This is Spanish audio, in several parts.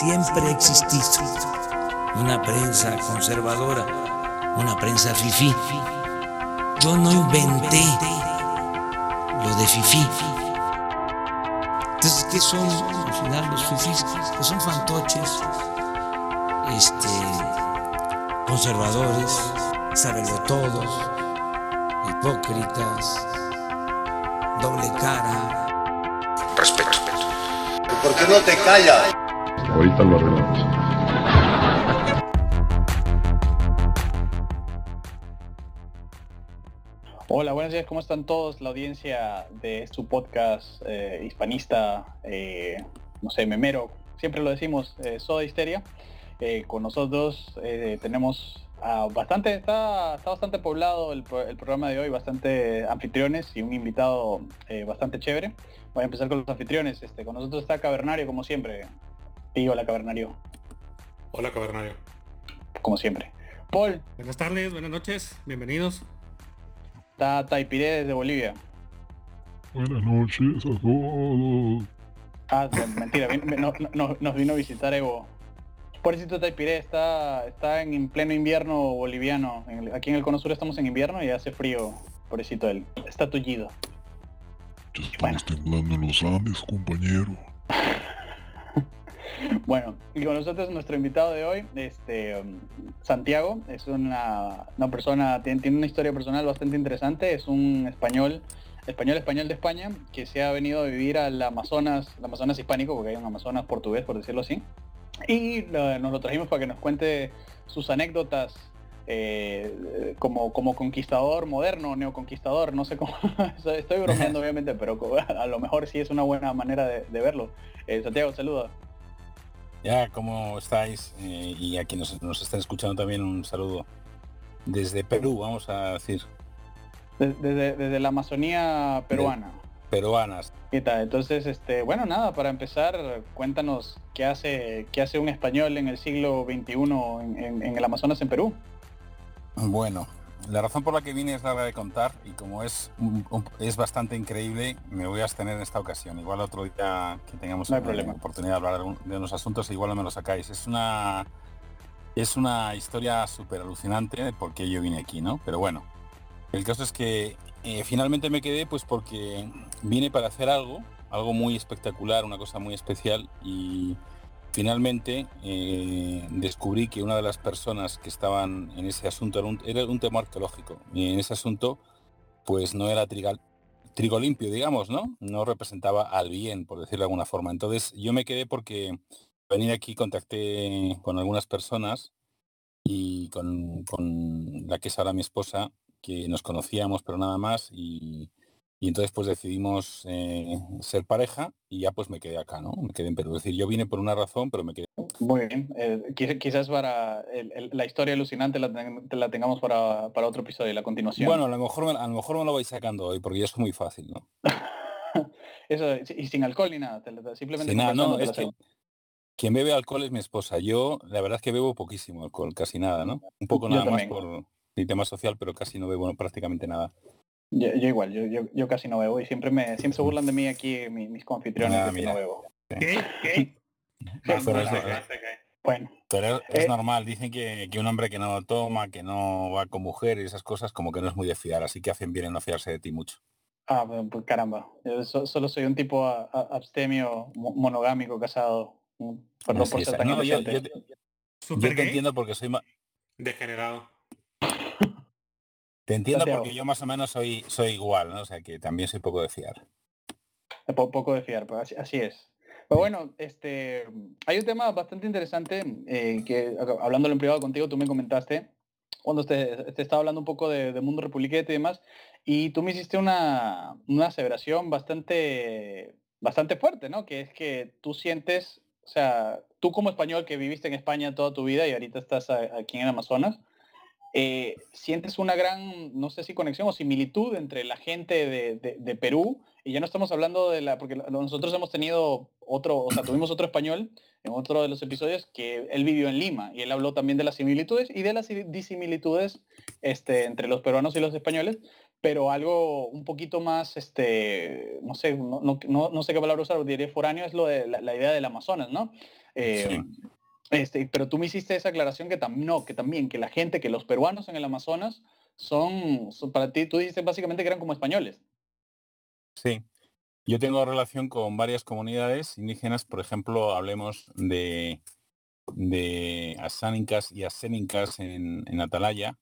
siempre ha una prensa conservadora, una prensa fifí. Yo no inventé lo de fifí. Entonces, ¿qué son al final los fifís? Pues son fantoches, este, conservadores, todos, hipócritas, doble cara. Respeto. ¿Por qué no te callas? Ahorita lo arreglamos. Hola, buenos días, ¿cómo están todos? La audiencia de su podcast eh, hispanista, eh, no sé, memero, siempre lo decimos, eh, Soda Histeria. con nosotros tenemos bastante, está, está bastante poblado el, programa de hoy, bastante anfitriones y un invitado bastante chévere. Voy a empezar con los anfitriones. Este, con nosotros está Cavernario, como siempre. Y hola, Cavernario. Hola, Cavernario. Como siempre. Paul. Buenas tardes, buenas noches, bienvenidos. Está Taipiré desde Bolivia. Buenas noches a todos. Ah, mentira, nos vino a visitar Evo. Pobrecito Taipiré está, está en pleno invierno boliviano. aquí en el Cono Sur estamos en invierno y hace frío. Pobrecito él. Está tullido. Ya estamos temblando en los Andes, compañero. Bueno, y con nosotros nuestro invitado de hoy, este um, Santiago, es una, persona, tiene, tiene, una historia personal bastante interesante, es un español, español español de España, que se ha venido a vivir al Amazonas, el Amazonas hispánico, porque hay un Amazonas portugués, por decirlo así. Y nos lo trajimos para que nos cuente sus anécdotas eh, como, como conquistador moderno, neoconquistador, no sé cómo, estoy bromeando obviamente, pero a lo mejor sí es una buena manera de, verlo. Eh, Santiago, saluda. Ya, ¿cómo estáis? Eh, y a quienes nos, están escuchando también un saludo. Desde Perú, vamos a decir. Desde, desde la Amazonía peruana. peruanas. ¿Qué tal? Entonces, este, bueno, nada, para empezar, cuéntanos qué hace, qué hace un español en el siglo XXI en el Amazonas en Perú. Bueno, la razón por la que vine es la de contar y como es es bastante increíble, me voy a abstener en esta ocasión. Igual otro día que tengamos la oportunidad de hablar de unos asuntos, igual no me lo sacáis. Es una es una historia súper alucinante de por qué yo vine aquí, ¿no? Pero bueno, el caso es que eh, finalmente me quedé pues porque vine para hacer algo, algo muy espectacular, una cosa muy especial y Finalmente eh, descubrí que una de las personas que estaban en ese asunto era un, tema arqueológico y en ese asunto pues no era trigo limpio, digamos, ¿no? No representaba al bien, por decirlo de alguna forma. Entonces yo me quedé porque venir aquí contacté con algunas personas y con, con la que es ahora mi esposa, que nos conocíamos pero nada más y y entonces pues decidimos eh, ser pareja y ya pues me quedé acá, ¿no? Me quedé en Perú. Es decir, yo vine por una razón, pero me quedé. Muy bien. Eh, quizás para la historia alucinante la, tengamos para, otro episodio, la continuación. Bueno, a lo mejor, a lo mejor me lo vais sacando hoy, porque ya es muy fácil, ¿no? Eso, y sin alcohol ni nada, simplemente... nada, no, es que quien bebe alcohol es mi esposa. Yo, la verdad es que bebo poquísimo alcohol, casi nada, ¿no? Un poco nada más por mi tema social, pero casi no bebo prácticamente nada. Yo, igual, yo, yo, casi no bebo y siempre me siempre se burlan de mí aquí mis, confitriones ah, que no bebo. ¿Qué? ¿Qué? pero es, bueno. Pero es, eh, normal, dicen que, un hombre que no toma, que no va con mujer y esas cosas, como que no es muy de fiar, así que hacen bien en no fiarse de ti mucho. Ah, pues caramba, yo solo soy un tipo abstemio, monogámico, casado. Perdón por ser tan no, yo, yo, te entiendo porque soy más... Degenerado. Te entiendo porque yo más o menos soy, soy igual, ¿no? O sea que también soy poco de fiar. poco de fiar, pues así, es. Pero bueno, este, hay un tema bastante interesante eh, que hablándolo en privado contigo, tú me comentaste cuando te, estaba hablando un poco de, Mundo Republiquete y demás, y tú me hiciste una, una, aseveración bastante, bastante fuerte, ¿no? Que es que tú sientes, o sea, tú como español que viviste en España toda tu vida y ahorita estás aquí en Amazonas, eh, sientes una gran, no sé si conexión o similitud entre la gente de, Perú, y ya no estamos hablando de la, porque nosotros hemos tenido otro, o sea, tuvimos otro español en otro de los episodios que él vivió en Lima y él habló también de las similitudes y de las disimilitudes este, entre los peruanos y los españoles, pero algo un poquito más, este, no sé, no, sé qué palabra usar, diría foráneo, es lo de la, idea del Amazonas, ¿no? Eh, este, pero tú me hiciste esa aclaración que también, no, que también, que la gente, que los peruanos en el Amazonas son, para ti, tú dijiste básicamente que eran como españoles. Sí, yo tengo relación con varias comunidades indígenas, por ejemplo, hablemos de, de asánicas y asénicas en, Atalaya,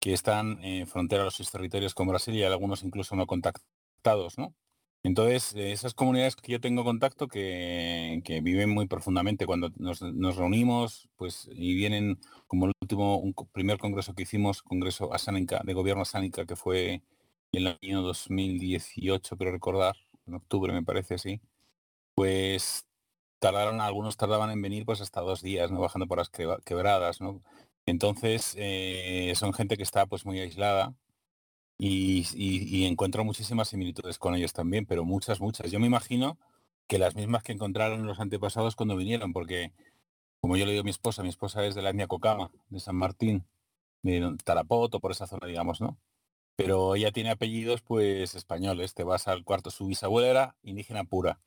que están en frontera a los territorios con Brasil y algunos incluso no contactados, ¿no? Entonces, esas comunidades que yo tengo contacto que, viven muy profundamente cuando nos, nos, reunimos, pues, y vienen como el último, un primer congreso que hicimos, congreso asánica, de gobierno asánica, que fue en el año 2018, creo recordar, en octubre me parece así, pues tardaron, algunos tardaban en venir pues hasta dos días, ¿no? Bajando por las quebradas, ¿no? Entonces, eh, son gente que está pues muy aislada y, encuentro muchísimas similitudes con ellos también, pero muchas, muchas. Yo me imagino que las mismas que encontraron los antepasados cuando vinieron, porque como yo le digo a mi esposa, mi esposa es de la etnia Cocama, de San Martín, de Tarapoto, por esa zona, digamos, ¿no? Pero ella tiene apellidos pues españoles, te vas al cuarto, su bisabuela era indígena pura,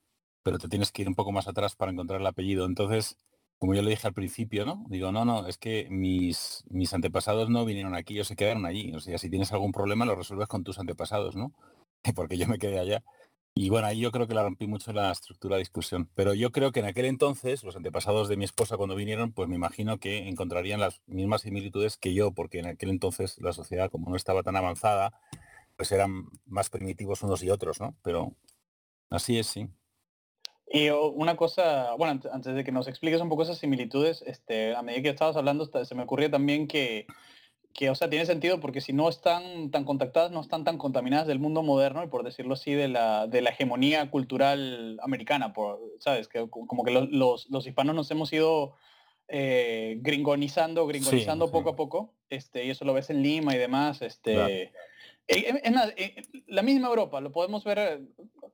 pero te tienes que ir un poco más atrás para encontrar el apellido. Entonces, como yo le dije al principio, ¿no? Digo, no, no, es que mis, mis antepasados no vinieron aquí, ellos se quedaron allí. O sea, si tienes algún problema lo resuelves con tus antepasados, ¿no? Porque yo me quedé allá. Y bueno, ahí yo creo que la rompí mucho la estructura de discusión. Pero yo creo que en aquel entonces, los antepasados de mi esposa cuando vinieron, pues me imagino que encontrarían las mismas similitudes que yo, porque en aquel entonces la sociedad, como no estaba tan avanzada, pues eran más primitivos unos y otros, ¿no? Pero así es, sí. Y una cosa, bueno, antes de que nos expliques un poco esas similitudes, este, a medida que estabas hablando, se me ocurría también que, que, o sea, tiene sentido porque si no están tan contactadas, no están tan contaminadas del mundo moderno y por decirlo así, de la, de la hegemonía cultural americana, por, ¿sabes? Que como que los, los, los hispanos nos hemos ido eh, gringonizando, gringonizando sí, poco sí. a poco, este, y eso lo ves en Lima y demás, este... Claro. Es más, la misma Europa, lo podemos ver,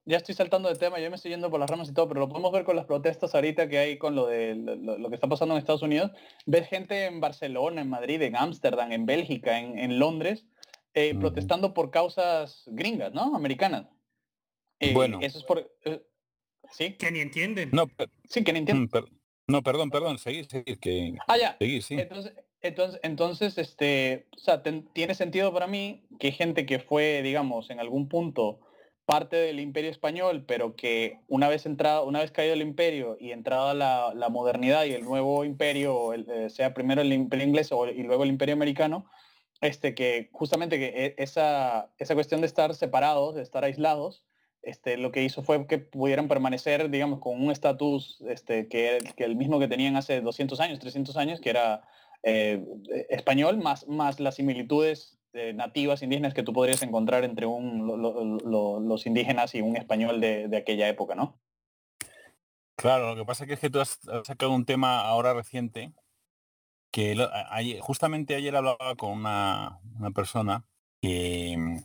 ya estoy saltando de tema, yo me estoy yendo por las ramas y todo, pero lo podemos ver con las protestas ahorita que hay con lo de lo, lo que está pasando en Estados Unidos. Ves gente en Barcelona, en Madrid, en Ámsterdam, en Bélgica, en, en Londres, eh, protestando por causas gringas, ¿no? Americanas. Eh, bueno. Eso es por... Eh, ¿Sí? Que ni entienden. No, sí, que ni entienden. Mm, per... No, perdón, perdón, seguir, seguir, que... Ah, ya. Seguir, sí. Entonces, entonces, entonces, este, o sea, ten, tiene sentido para mí que gente que fue, digamos, en algún punto parte del imperio español, pero que una vez entrado, una vez caído el imperio y entrada la, modernidad y el nuevo imperio, eh, sea primero el imperio inglés o, y luego el imperio americano, este, que justamente que e, esa, esa cuestión de estar separados, de estar aislados, este, lo que hizo fue que pudieran permanecer, digamos, con un estatus este, que, que el mismo que tenían hace 200 años, 300 años, que era eh, español, más, más las similitudes eh, nativas indígenas que tú podrías encontrar entre un, lo, lo, los indígenas y un español de, de, aquella época, ¿no? Claro, lo que pasa es que tú has sacado un tema ahora reciente que ayer, justamente ayer hablaba con una, una persona que,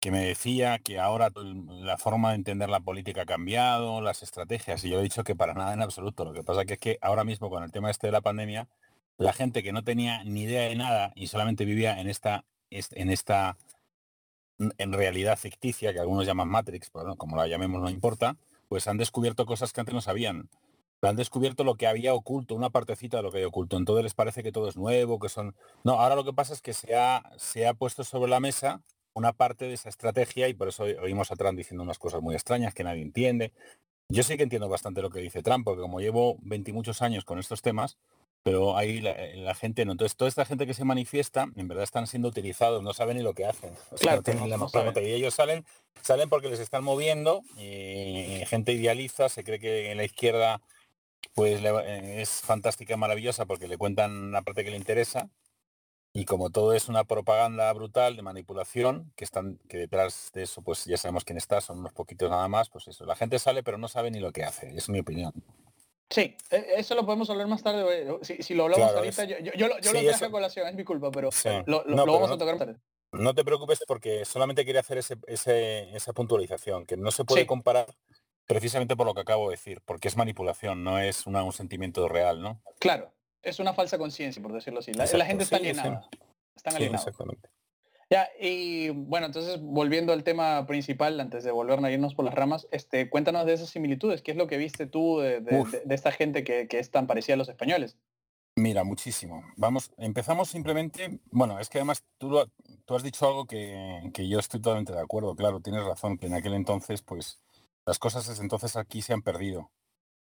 que, me decía que ahora la forma de entender la política ha cambiado, las estrategias, y yo he dicho que para nada en absoluto. Lo que pasa que es que ahora mismo con el tema este de la pandemia, la gente que no tenía ni idea de nada y solamente vivía en esta, en esta en realidad ficticia, que algunos llaman Matrix, bueno, como la llamemos no importa, pues han descubierto cosas que antes no sabían. Han descubierto lo que había oculto, una partecita de lo que hay oculto. Entonces les parece que todo es nuevo, que son... No, ahora lo que pasa es que se ha, se ha puesto sobre la mesa una parte de esa estrategia y por eso oímos a Trump diciendo unas cosas muy extrañas que nadie entiende. Yo sí que entiendo bastante lo que dice Trump, porque como llevo 20 muchos años con estos temas, pero ahí la, la, gente no. Entonces, toda esta gente que se manifiesta, en verdad están siendo utilizados, no saben ni lo que hacen. O sea, claro, no tienen la no Y ellos salen, salen porque les están moviendo, y gente idealiza, se cree que en la izquierda pues le, es fantástica, maravillosa, porque le cuentan la parte que le interesa, y como todo es una propaganda brutal de manipulación, que están, que detrás de eso, pues ya sabemos quién está, son unos poquitos nada más, pues eso, la gente sale pero no sabe ni lo que hace, es mi opinión. Sí, e, eso lo podemos hablar más tarde. Si, si lo hablamos claro, ahorita, es... yo, yo, yo, yo sí, lo traje eso... a colación, es mi culpa, pero sí. lo, lo, no, lo vamos no, a tocar más tarde. No te preocupes porque solamente quería hacer ese, ese, esa puntualización, que no se puede sí. comparar precisamente por lo que acabo de decir, porque es manipulación, no es una, un sentimiento real, ¿no? Claro, es una falsa conciencia, por decirlo así. La, la gente está alienada. Están alienados. exactamente. Ya, y bueno, entonces volviendo al tema principal, antes de volver a irnos por las ramas, este, cuéntanos de esas similitudes, ¿qué es lo que viste tú de, de, Uf. de- de esta gente que, que es tan parecida a los españoles? Mira, muchísimo. Vamos, empezamos simplemente, bueno, es que además tú, lo- tú has dicho algo que, que yo estoy totalmente de acuerdo, claro, tienes razón, que en aquel entonces, pues, las cosas desde entonces aquí se han perdido.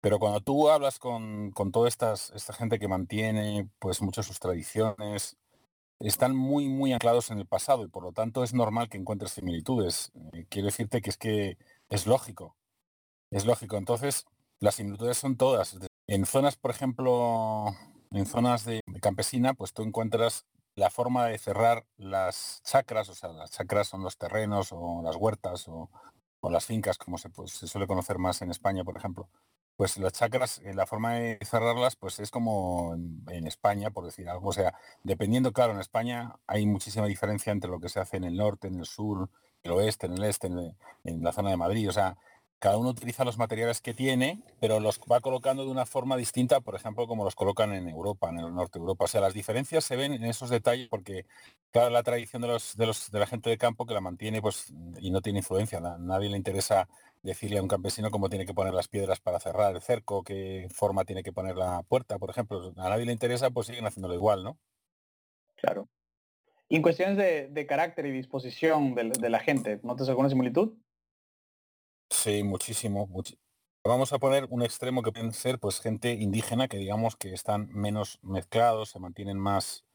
Pero cuando tú hablas con, con toda estas, esta gente que mantiene, pues, muchas sus tradiciones, están muy, muy anclados en el pasado y por lo tanto es normal que encuentres similitudes. Eh, quiero decirte que es que es lógico, es lógico. Entonces, las similitudes son todas. En zonas, por ejemplo, en zonas de, campesina, pues tú encuentras la forma de cerrar las chacras, o sea, las chacras son los terrenos o las huertas o, o las fincas, como se, pues, se suele conocer más en España, por ejemplo. Pues las chacras, eh, la forma de cerrarlas, pues es como en, España, por decir algo. O sea, dependiendo, claro, en España hay muchísima diferencia entre lo que se hace en el norte, en el sur, el oeste, en el este, en, la zona de Madrid. O sea, cada uno utiliza los materiales que tiene, pero los va colocando de una forma distinta, por ejemplo, como los colocan en Europa, en el norte de Europa. O sea, las diferencias se ven en esos detalles porque, claro, la tradición de, los, de, la gente de campo que la mantiene pues, y no tiene influencia. Na- nadie le interesa decirle a un campesino cómo tiene que poner las piedras para cerrar el cerco, qué forma tiene que poner la puerta, por ejemplo. A nadie le interesa, pues siguen haciéndolo igual, ¿no? Claro. Y en cuestiones de, de carácter y disposición de, de la gente, ¿notas alguna similitud? Sí, muchísimo. Vamos a poner un extremo que pueden ser pues gente indígena que digamos que están menos mezclados, se mantienen más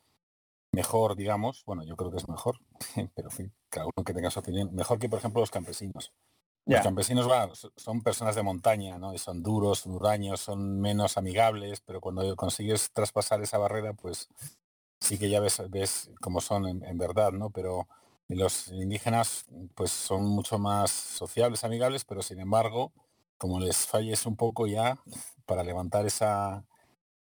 mejor, digamos. Bueno, yo creo que es mejor, pero en fin, cada uno que tenga su opinión. Mejor que por ejemplo los campesinos. Los campesinos so- son personas de montaña, ¿no? Y son duros, son huraños, son menos amigables, pero cuando consigues traspasar esa barrera, pues sí que ya ves, ves cómo son en, en verdad, ¿no? Pero los indígenas pues son mucho más sociables, amigables, pero sin embargo, como les falles un poco ya para levantar esa,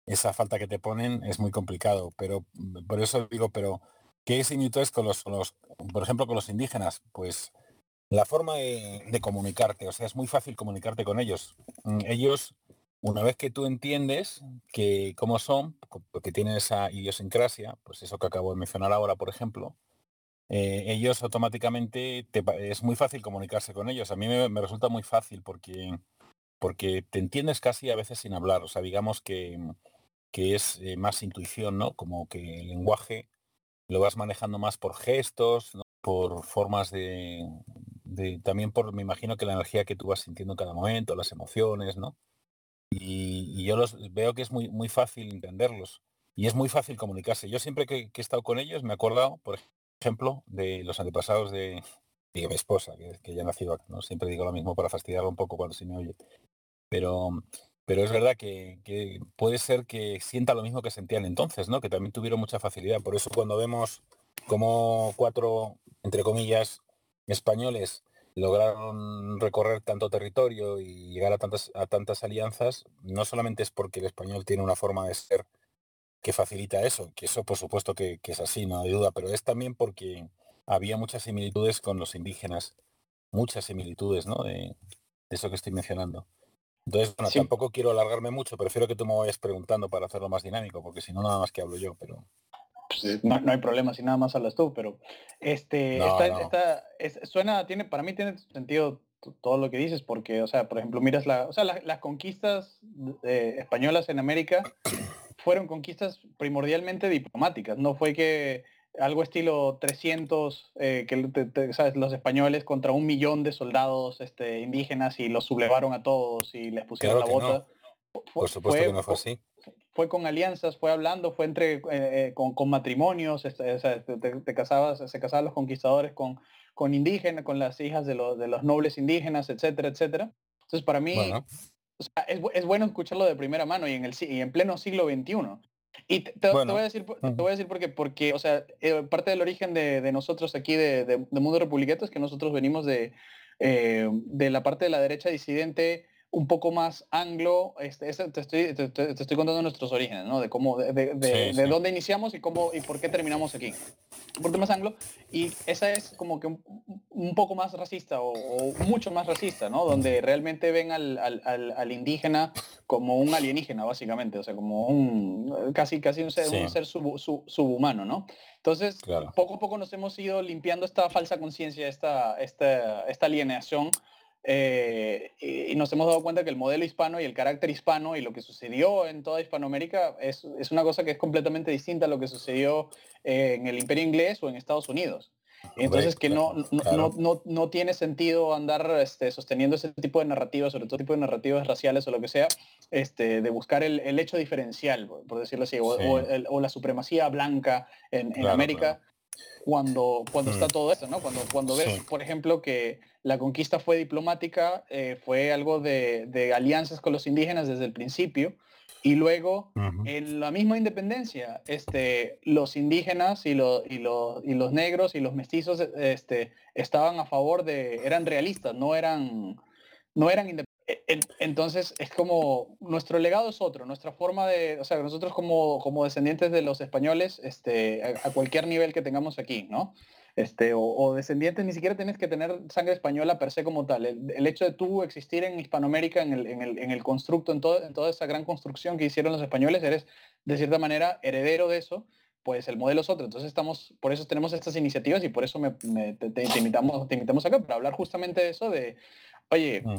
esa falta que te ponen es muy complicado. Pero mm, por eso digo, pero ¿qué similitudes con los, con los, por ejemplo, con los indígenas? Pues la forma de, comunicarte, o sea, es muy fácil comunicarte con ellos. Mm, Ellos, una vez que tú entiendes que cómo son, porque tienen esa idiosincrasia, pues eso que acabo de mencionar ahora, por ejemplo, eh, ellos automáticamente, te es muy fácil comunicarse con ellos. A mí me, me resulta muy fácil porque, porque te entiendes casi a veces sin hablar. O sea, digamos que, que es eh, más intuición, ¿no? Como que el lenguaje lo vas manejando más por gestos, ¿no? por formas de, también por, me imagino que la energía que tú vas sintiendo en cada momento, las emociones, ¿no? Y, yo los veo que es muy, muy fácil entenderlos y es muy fácil comunicarse. Yo siempre que, he estado con ellos me he acordado, por ejemplo, de los antepasados de, mi esposa, que, ya ha nacido acá, ¿no? Siempre digo lo mismo para fastidiarlo un poco cuando se me oye. Pero, pero es verdad que, que puede ser que sienta lo mismo que sentían entonces, ¿no? Que también tuvieron mucha facilidad. Por eso cuando vemos como cuatro, entre comillas, españoles lograron recorrer tanto territorio y llegar a tantas, a tantas alianzas, no solamente es porque el español tiene una forma de ser que facilita eso, que eso por supuesto que, que es así, no hay duda, pero es también porque había muchas similitudes con los indígenas, muchas similitudes, ¿no? De, de eso que estoy mencionando. Entonces, bueno, Sí. tampoco quiero alargarme mucho, prefiero que tú me vayas preguntando para hacerlo más dinámico, porque si no, nada más que hablo yo, pero... Pues, no, no hay problema si nada más hablas tú, pero este No, esta- no. esta- es- suena, tiene, para mí tiene sentido todo lo que dices, porque, o sea, por ejemplo, miras la, o sea, la- las conquistas eh, españolas en América fueron conquistas primordialmente diplomáticas, no fue que algo estilo 300, eh, que te- te- sabes, los españoles contra un millón de soldados este, indígenas y los sublevaron a todos y les pusieron Claro la bota. Por supuesto fue- que no fue así. Fue con alianzas, fue hablando, fue entre eh, eh, con, con matrimonios, este, te, casabas, se casaban los conquistadores con, con indígenas, con las hijas de los, de los nobles indígenas, etcétera, etcétera. Entonces para mí Bueno, o sea, es, es bueno escucharlo de primera mano y en el y en pleno siglo XXI. Y te, te- voy a decir, te voy a decir por qué, porque, o sea, eh, parte del origen de, de nosotros aquí de, de, de Mundo Republiqueto es que nosotros venimos de, eh, de la parte de la derecha disidente un poco más anglo, este, ese- te, estoy, te, te- estoy contando nuestros orígenes, ¿no? De cómo, de, de- de- Sí, de sí. dónde iniciamos y cómo y por qué terminamos aquí. Un poquito más anglo y esa es como que un, un poco más racista o, o mucho más racista, ¿no? Donde realmente ven al, al- al- al indígena como un alienígena, básicamente, o sea, como un casi casi un ser, Sí. un ser sub- sub- subhumano, ¿no? Entonces, Claro. poco a poco nos hemos ido limpiando esta falsa conciencia, esta, esta, esta alienación, eh, y, y nos hemos dado cuenta que el modelo hispano y el carácter hispano y lo que sucedió en toda Hispanoamérica es, es una cosa que es completamente distinta a lo que sucedió eh, en el Imperio Inglés o en Estados Unidos. Entonces que no, no, Claro. no, no, tiene sentido andar este, sosteniendo ese tipo de narrativas, sobre todo tipo de narrativas raciales o lo que sea, este, de buscar el, el hecho diferencial, por decirlo así, o, Sí. o el- o la supremacía blanca en, en Claro, América cuando, cuando está Mm. todo esto, ¿no? Cuando, cuando ves, Sí. por ejemplo, que la conquista fue diplomática, eh, fue algo de, de alianzas con los indígenas desde el principio, y luego en la misma independencia, este, los indígenas y, lo- y, lo- y los negros y los mestizos este, estaban a favor de, eran realistas, no eran, no eran independientes. Entonces es como, nuestro legado es otro, nuestra forma de, o sea, nosotros como, como descendientes de los españoles, este, a, cualquier nivel que tengamos aquí, ¿no? Este, o, descendientes, ni siquiera tienes que tener sangre española per se como tal. El, hecho de tú existir en Hispanoamérica, en el, en el, en el constructo, en, todo, en toda esa gran construcción que hicieron los españoles, eres de cierta manera heredero de eso, pues el modelo es otro. Entonces estamos, por eso tenemos estas iniciativas y por eso me, me- te invitamos, te invitamos acá para hablar justamente de eso, de, oye, Mm.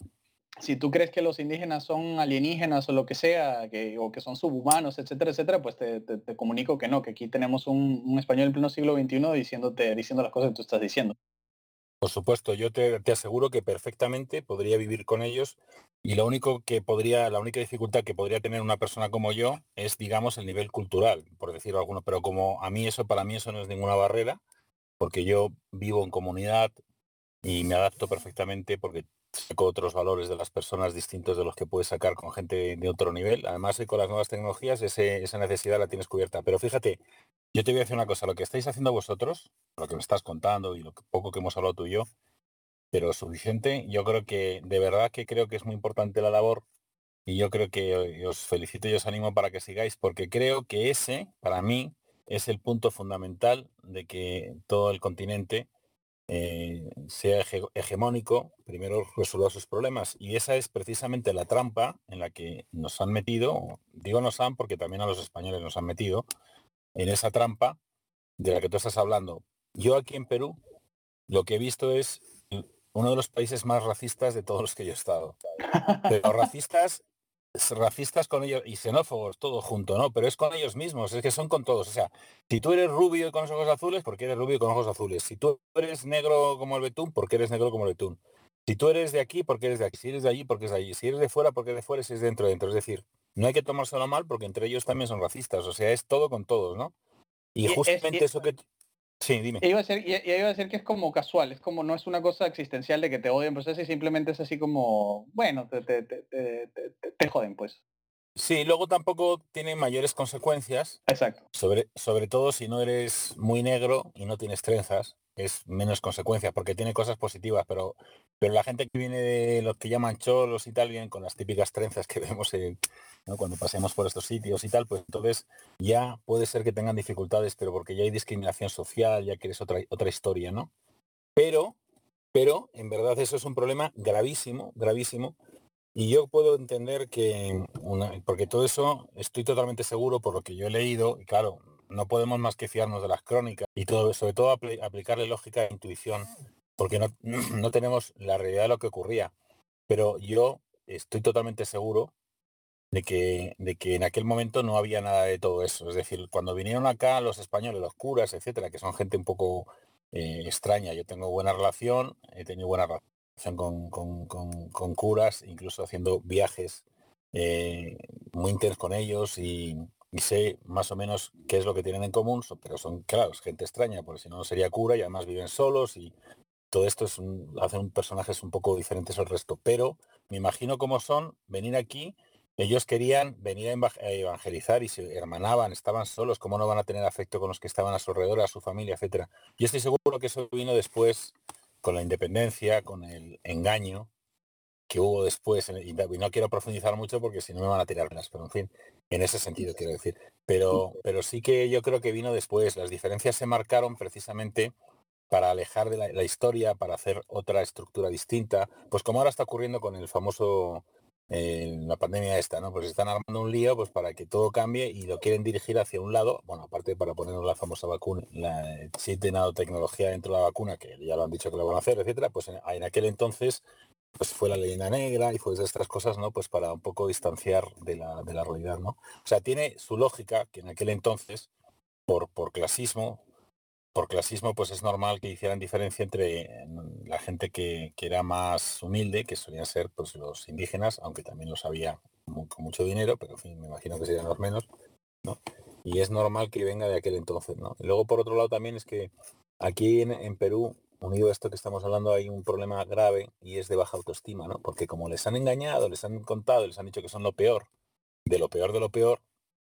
Si tú crees que los indígenas son alienígenas o lo que sea, que, o que son subhumanos, etcétera, etcétera, pues te, te- comunico que no, que aquí tenemos un, un español en pleno siglo XXI diciéndote, diciendo las cosas que tú estás diciendo. Por supuesto, yo te, te aseguro que perfectamente podría vivir con ellos y lo único que podría, la única dificultad que podría tener una persona como yo es, digamos, el nivel cultural, por decirlo alguno, pero como a mí eso, para mí eso no es ninguna barrera, porque yo vivo en comunidad y me adapto perfectamente porque saco otros valores de las personas distintos de los que puedes sacar con gente de otro nivel. Además, con las nuevas tecnologías esa necesidad la tienes cubierta. Pero fíjate, yo te voy a decir una cosa, lo que estáis haciendo vosotros, lo que me estás contando y lo poco que hemos hablado tú y yo, pero suficiente, yo creo que de verdad que creo que es muy importante la labor y yo creo que eh, os felicito y os animo para que sigáis, porque creo que ese, para mí, es el punto fundamental de que todo el continente eh, sea hege- hegemónico, primero resuelva sus problemas. Y esa es precisamente la trampa en la que nos han metido, digo nos han porque también a los españoles nos han metido, en esa trampa de la que tú estás hablando. Yo aquí en Perú lo que he visto es uno de los países más racistas de todos los que yo he estado. Pero racistas, racistas con ellos y xenófobos, todo junto, ¿no? Pero es con ellos mismos, es que son con todos. O sea, si tú eres rubio y con los ojos azules, porque eres rubio y con ojos azules. Si tú eres negro como el betún, porque eres negro como el betún. Si tú eres de aquí, porque eres de aquí. Si eres de allí, porque es de allí. Si eres de fuera, porque eres de fuera, si es dentro, dentro. Es decir, no hay que tomárselo mal porque entre ellos también son racistas. O sea, es todo con todos, ¿no? Y justamente eso que... Sí, dime. Iba a decir, y- y iba a decir que es como casual, es como no es una cosa existencial de que te odian, pues y simplemente es así como, bueno, te, te- te- te joden, pues. Sí, luego tampoco tiene mayores consecuencias, Exacto. sobre, sobre todo si no eres muy negro y no tienes trenzas, es menos consecuencias, porque tiene cosas positivas, pero, pero la gente que viene de los que llaman cholos y tal, vienen con las típicas trenzas que vemos en- ¿no? cuando pasemos por estos sitios y tal, pues entonces ya puede ser que tengan dificultades, pero porque ya hay discriminación social, ya que eres otra, otra historia, ¿no? Pero, pero en verdad eso es un problema gravísimo, gravísimo, y yo puedo entender que, porque todo eso estoy totalmente seguro por lo que yo he leído, y claro, no podemos más que fiarnos de las crónicas y todo, sobre todo apli- aplicarle lógica e intuición, porque no, no tenemos la realidad de lo que ocurría. Pero yo estoy totalmente seguro de que, de que en aquel momento no había nada de todo eso. Es decir, cuando vinieron acá los españoles, los curas, etcétera, que son gente un poco eh, extraña, yo tengo buena relación, he tenido buena relación con, curas, incluso haciendo viajes eh, muy intensos con ellos y, sé más o menos qué es lo que tienen en común, pero son, claro, gente extraña, porque si no, no sería cura y además viven solos y todo esto es un, hacen personajes un poco diferentes al resto. Pero me imagino cómo son venir aquí ellos querían venir a evangelizar y se hermanaban, estaban solos, cómo no van a tener afecto con los que estaban a su alrededor, a su familia, etcétera. Yo estoy seguro que eso vino después con la independencia, con el engaño, que hubo después, y no quiero profundizar mucho porque si no me van a tirar las, pero en fin, en ese sentido quiero decir. Pero, pero sí que yo creo que vino después. Las diferencias se marcaron precisamente para alejar de la, historia, para hacer otra estructura distinta, pues como ahora está ocurriendo con el famoso eh, la pandemia esta, ¿no? Pues están armando un lío pues para que todo cambie y lo quieren dirigir hacia un lado, bueno, aparte para ponernos la famosa vacuna, la chip de nanotecnología dentro de la vacuna, que ya lo han dicho que lo van a hacer, etcétera, pues en, aquel entonces pues fue la leyenda negra y fue de estas cosas, ¿no? Pues para un poco distanciar de la, de la realidad, ¿no? O sea, tiene su lógica que en aquel entonces, por, por clasismo, por clasismo, pues es normal que hicieran diferencia entre la gente que, era más humilde, que solían ser pues los indígenas, aunque también los había con mucho dinero, pero en fin, me imagino que serían los menos, ¿no? Y es normal que venga de aquel entonces, ¿no? Luego, por otro lado, también es que aquí en, Perú, unido a esto que estamos hablando, hay un problema grave y es de baja autoestima, ¿no? Porque como les han engañado, les han contado, les han dicho que son lo peor, de lo peor de lo peor,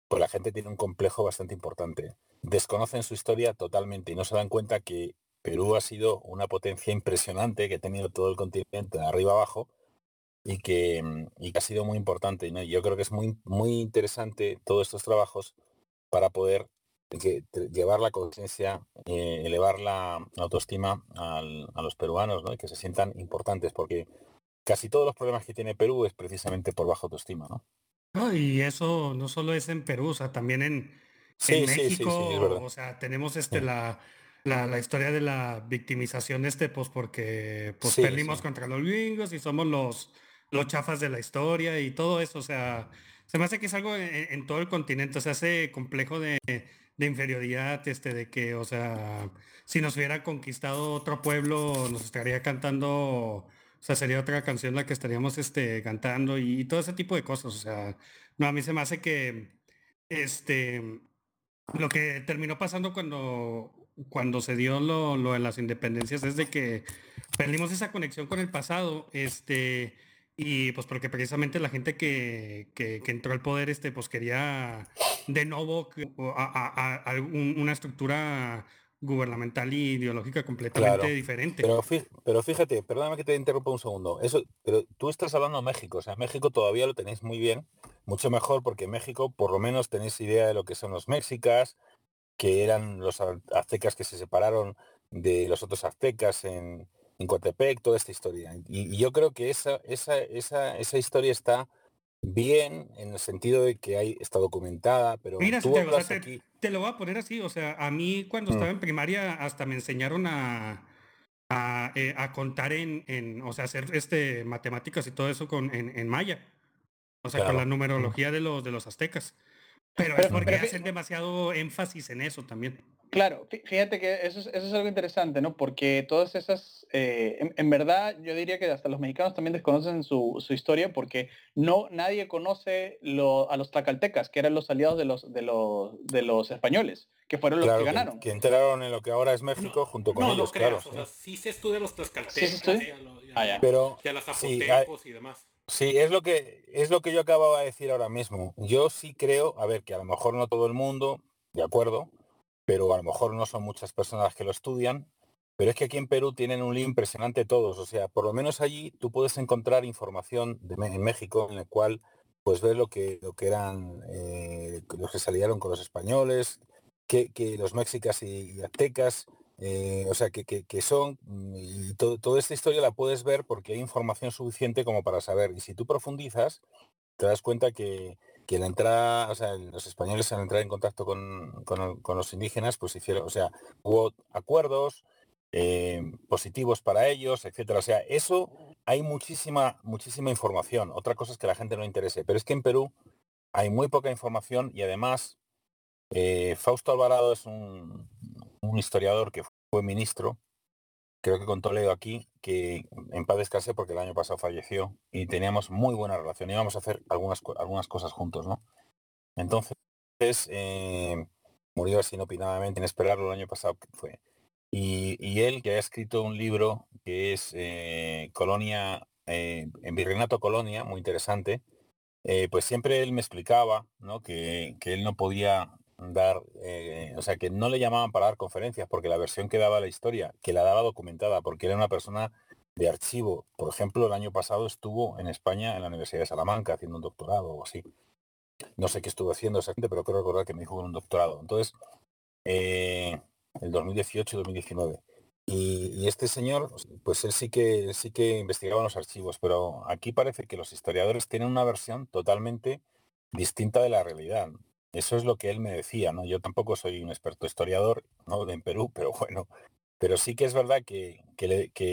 pues la gente tiene un complejo bastante importante desconocen su historia totalmente y no se dan cuenta que Perú ha sido una potencia impresionante que ha tenido todo el continente arriba abajo y que, mm, y que ha sido muy importante. ¿no? Yo creo que es muy, muy interesante todos estos trabajos para poder llevar la conciencia, eh, elevar la autoestima a los peruanos ¿no? y que se sientan importantes, porque casi todos los problemas que tiene Perú es precisamente por baja autoestima. ¿no? No y eso no solo es en Perú, o sea, también en, en México, o sea, tenemos este la, la, historia de la victimización este, pues porque pues perdimos contra los gringos y somos los, los chafas de la historia y todo eso, o sea, se me hace que es algo en, todo el continente, o sea, ese complejo de, de, inferioridad, este, de que, o sea, si nos hubiera conquistado otro pueblo, nos estaría cantando, o sea, sería otra canción la que estaríamos este, cantando y, todo ese tipo de cosas, o sea, no, a mí se me hace que, este, lo que terminó pasando cuando, cuando se dio lo, lo, de las independencias es de que perdimos esa conexión con el pasado, este, y pues porque precisamente la gente que, que, entró al poder, este, pues quería de nuevo a, una estructura gubernamental y ideológica completamente diferente. Pero, pero fíjate, perdóname que te interrumpa un segundo. Eso, pero tú estás hablando de México, o sea, México todavía lo tenéis muy bien, mucho mejor porque en México por lo menos tenéis idea de lo que son los mexicas, que eran los aztecas que se separaron de los otros aztecas en, en Coatepec, toda esta historia. Y, yo creo que esa, esa, esa, esa historia está bien en el sentido de que hay, está documentada, pero Mira, tú te, lo voy a poner así, o sea, a mí cuando estaba mm. en primaria hasta me enseñaron a, a, eh, contar en, en, o sea, hacer este matemáticas y todo eso con, en, en maya, o sea, con la numerología de los, de los aztecas. Pero, es porque hacen demasiado énfasis en eso también. Claro, fíjate que eso es, eso es algo interesante, ¿no? Porque todas esas, eh, en, verdad, yo diría que hasta los mexicanos también desconocen su, historia porque no nadie conoce lo, a los tlaxcaltecas, que eran los aliados de los, de los, de los españoles, que fueron los que, ganaron. Que, entraron en lo que ahora es México junto con ellos, claro. O sea, sí se estudia los tlaxcaltecas, ¿Sí ah, Pero, y a los zapotecos y demás. Sí, es lo que es lo que yo acababa de decir ahora mismo. Yo sí creo, a ver, que a lo mejor no todo el mundo, de acuerdo, pero a lo mejor no son muchas personas que lo estudian, pero es que aquí en Perú tienen un lío impresionante todos, o sea, por lo menos allí tú puedes encontrar información en México en el cual pues ves lo que lo que eran eh, los que salieron con los españoles, que, los mexicas y aztecas eh, o sea, que, que, son, mm, y toda esta historia la puedes ver porque hay información suficiente como para saber. Y si tú profundizas, te das cuenta que, que la entrada, o sea, los españoles al entrar en contacto con, con, los indígenas, pues hicieron, o sea, hubo acuerdos eh, positivos para ellos, etcétera. O sea, eso hay muchísima, muchísima información. Otra cosa es que la gente no interese. Pero es que en Perú hay muy poca información y además eh, Fausto Alvarado es un historiador que fue ministro, creo que con Toledo aquí, que en paz descanse porque el año pasado falleció y teníamos muy buena relación, íbamos a hacer algunas, algunas cosas juntos, ¿no? Entonces, eh, murió así inopinadamente, inesperado el año pasado fue. Y, él, que ha escrito un libro que es eh, Colonia, eh, en Virreinato Colonia, muy interesante, pues siempre él me explicaba ¿no? que, que él no podía dar, eh, o sea, que no le llamaban para dar conferencias, porque la versión que daba la historia, que la daba documentada, porque era una persona de archivo. Por ejemplo, el año pasado estuvo en España en la Universidad de Salamanca haciendo un doctorado o así. No sé qué estuvo haciendo exactamente, pero creo recordar que me dijo con un doctorado. Entonces, eh, el 2018-2019. Y, este señor, pues él sí que sí que investigaba los archivos, pero aquí parece que los historiadores tienen una versión totalmente distinta de la realidad. Eso es lo que él me decía, ¿no? Yo tampoco soy un experto historiador, ¿no? En Perú, pero bueno, pero sí que es verdad que,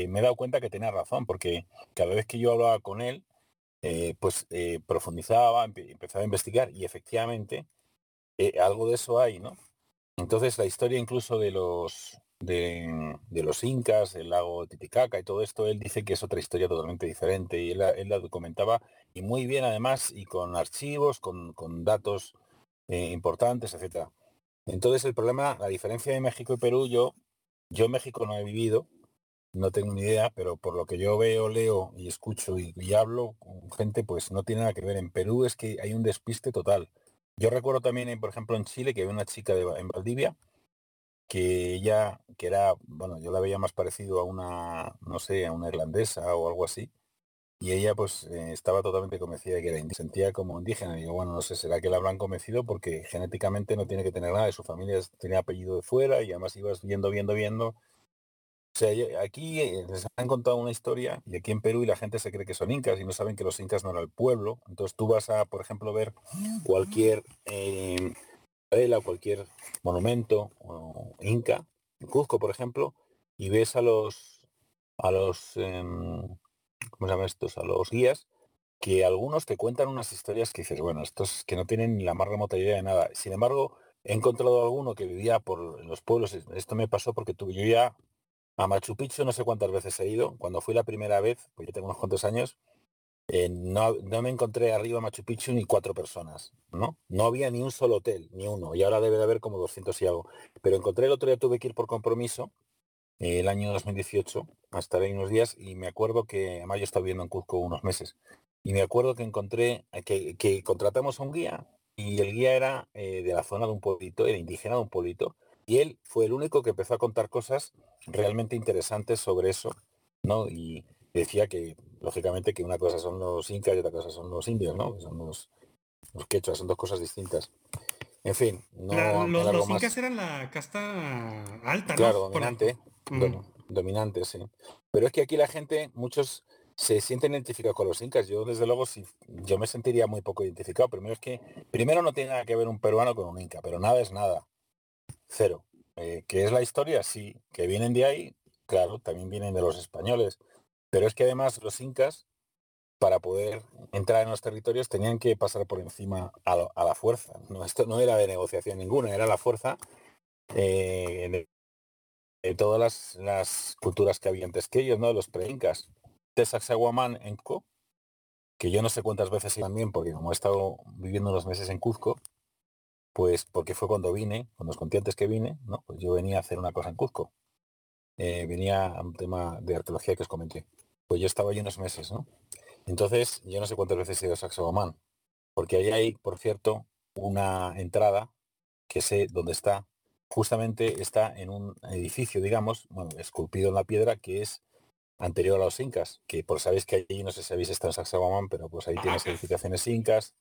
me he dado cuenta que tenía razón, porque cada vez que yo hablaba con él, eh, pues eh, profundizaba, empezaba a investigar y efectivamente eh, algo de eso hay, ¿no? Entonces la historia incluso de los de, los incas, el lago Titicaca y todo esto, él dice que es otra historia totalmente diferente y él, él la documentaba y muy bien además y con archivos, con, con datos importantes, etcétera. Entonces el problema, la diferencia de México y Perú, yo yo México no he vivido, no tengo ni idea, pero por lo que yo veo, leo y escucho y, hablo con gente, pues no tiene nada que ver. En Perú es que hay un despiste total. Yo recuerdo también, por ejemplo, en Chile, que había una chica de, en Valdivia, que ella, que era, bueno, yo la veía más parecido a una, no sé, a una irlandesa o algo así, y ella pues eh, estaba totalmente convencida de que era indígena, sentía como indígena. Y digo, bueno, no sé, será que la habrán convencido porque genéticamente no tiene que tener nada, de su familia tenía apellido de fuera y además ibas viendo, viendo, viendo. O sea, aquí eh, les han contado una historia y aquí en Perú y la gente se cree que son incas y no saben que los incas no eran el pueblo. Entonces tú vas a, por ejemplo, ver cualquier eh, o cualquier monumento inca, en Cuzco, por ejemplo, y ves a los a los em, ¿cómo se estos? A los guías, que algunos te cuentan unas historias que dices, bueno, estos que no tienen ni la más remota idea de nada. Sin embargo, he encontrado alguno que vivía por los pueblos. Esto me pasó porque tuve, yo ya a Machu Picchu no sé cuántas veces he ido. Cuando fui la primera vez, pues yo tengo unos cuantos años, eh, no, no, me encontré arriba Machu Picchu ni cuatro personas, ¿no? No había ni un solo hotel, ni uno, y ahora debe de haber como 200 y algo. Pero encontré el otro día, tuve que ir por compromiso el año 2018, hasta ahí unos días, y me acuerdo que, además yo estaba viviendo en Cuzco unos meses, y me acuerdo que encontré, que, que contratamos a un guía, y el guía era eh, de la zona de un pueblito, era indígena de un pueblito, y él fue el único que empezó a contar cosas realmente interesantes sobre eso, ¿no? Y decía que, lógicamente, que una cosa son los incas y otra cosa son los indios, ¿no? son los, los quechua, son dos cosas distintas. En fin, no. los, incas eran la casta alta, Claro, dominante. Bueno, dominante, sí. Pero es que aquí la gente, muchos se sienten identificados con los incas. Yo, desde luego, sí, yo me sentiría muy poco identificado. Primero es que, primero no tiene nada que ver un peruano con un inca, pero nada es nada. Cero. Eh, ¿Qué es la historia? Sí. Que vienen de ahí, claro, también vienen de los españoles. Pero es que además los incas, para poder entrar en los territorios, tenían que pasar por encima a, la fuerza. No, esto no era de negociación ninguna, era la fuerza eh, todas las, culturas que había antes que ellos, ¿no? Los pre-incas. De Sacsayhuamán en Co, que yo no sé cuántas veces también, porque como he estado viviendo unos meses en Cuzco, pues porque fue cuando vine, cuando os conté antes que vine, ¿no? Pues yo venía a hacer una cosa en Cuzco. Eh, venía a un tema de arqueología que os comenté. Pues yo estaba allí unos meses, ¿no? Entonces, yo no sé cuántas veces he ido a Sacsayhuamán, porque ahí hay, por cierto, una entrada que sé dónde está, justamente está en un edificio, digamos, bueno, esculpido en la piedra, que es anterior a los incas, que por sabéis que allí, no sé si habéis estado en Sacsayhuamán, pero pues ahí tienes edificaciones incas.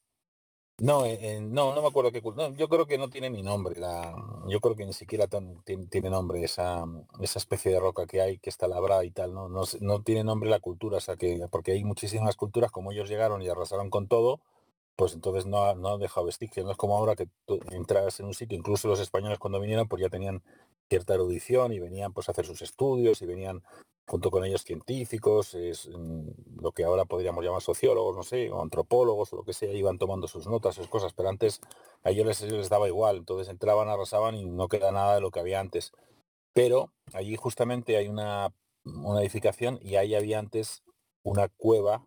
No, eh, no, no me acuerdo qué no, yo creo que no tiene ni nombre, la, yo creo que ni siquiera tiene, nombre esa, esa especie de roca que hay, que está labrada y tal, ¿no? No, no tiene nombre la cultura, o sea que, porque hay muchísimas culturas, como ellos llegaron y arrasaron con todo, pues entonces no no ha dejado vestigios. No es como ahora que tú entras en un sitio, incluso los españoles cuando vinieron, pues ya tenían cierta erudición y venían pues a hacer sus estudios y venían junto con ellos científicos, es, mm, lo que ahora podríamos llamar sociólogos, no sé, o antropólogos o lo que sea, iban tomando sus notas, sus cosas, pero antes a ellos les, les daba igual, entonces entraban, arrasaban y no queda nada de lo que había antes. Pero allí justamente hay una, una edificación y ahí había antes una cueva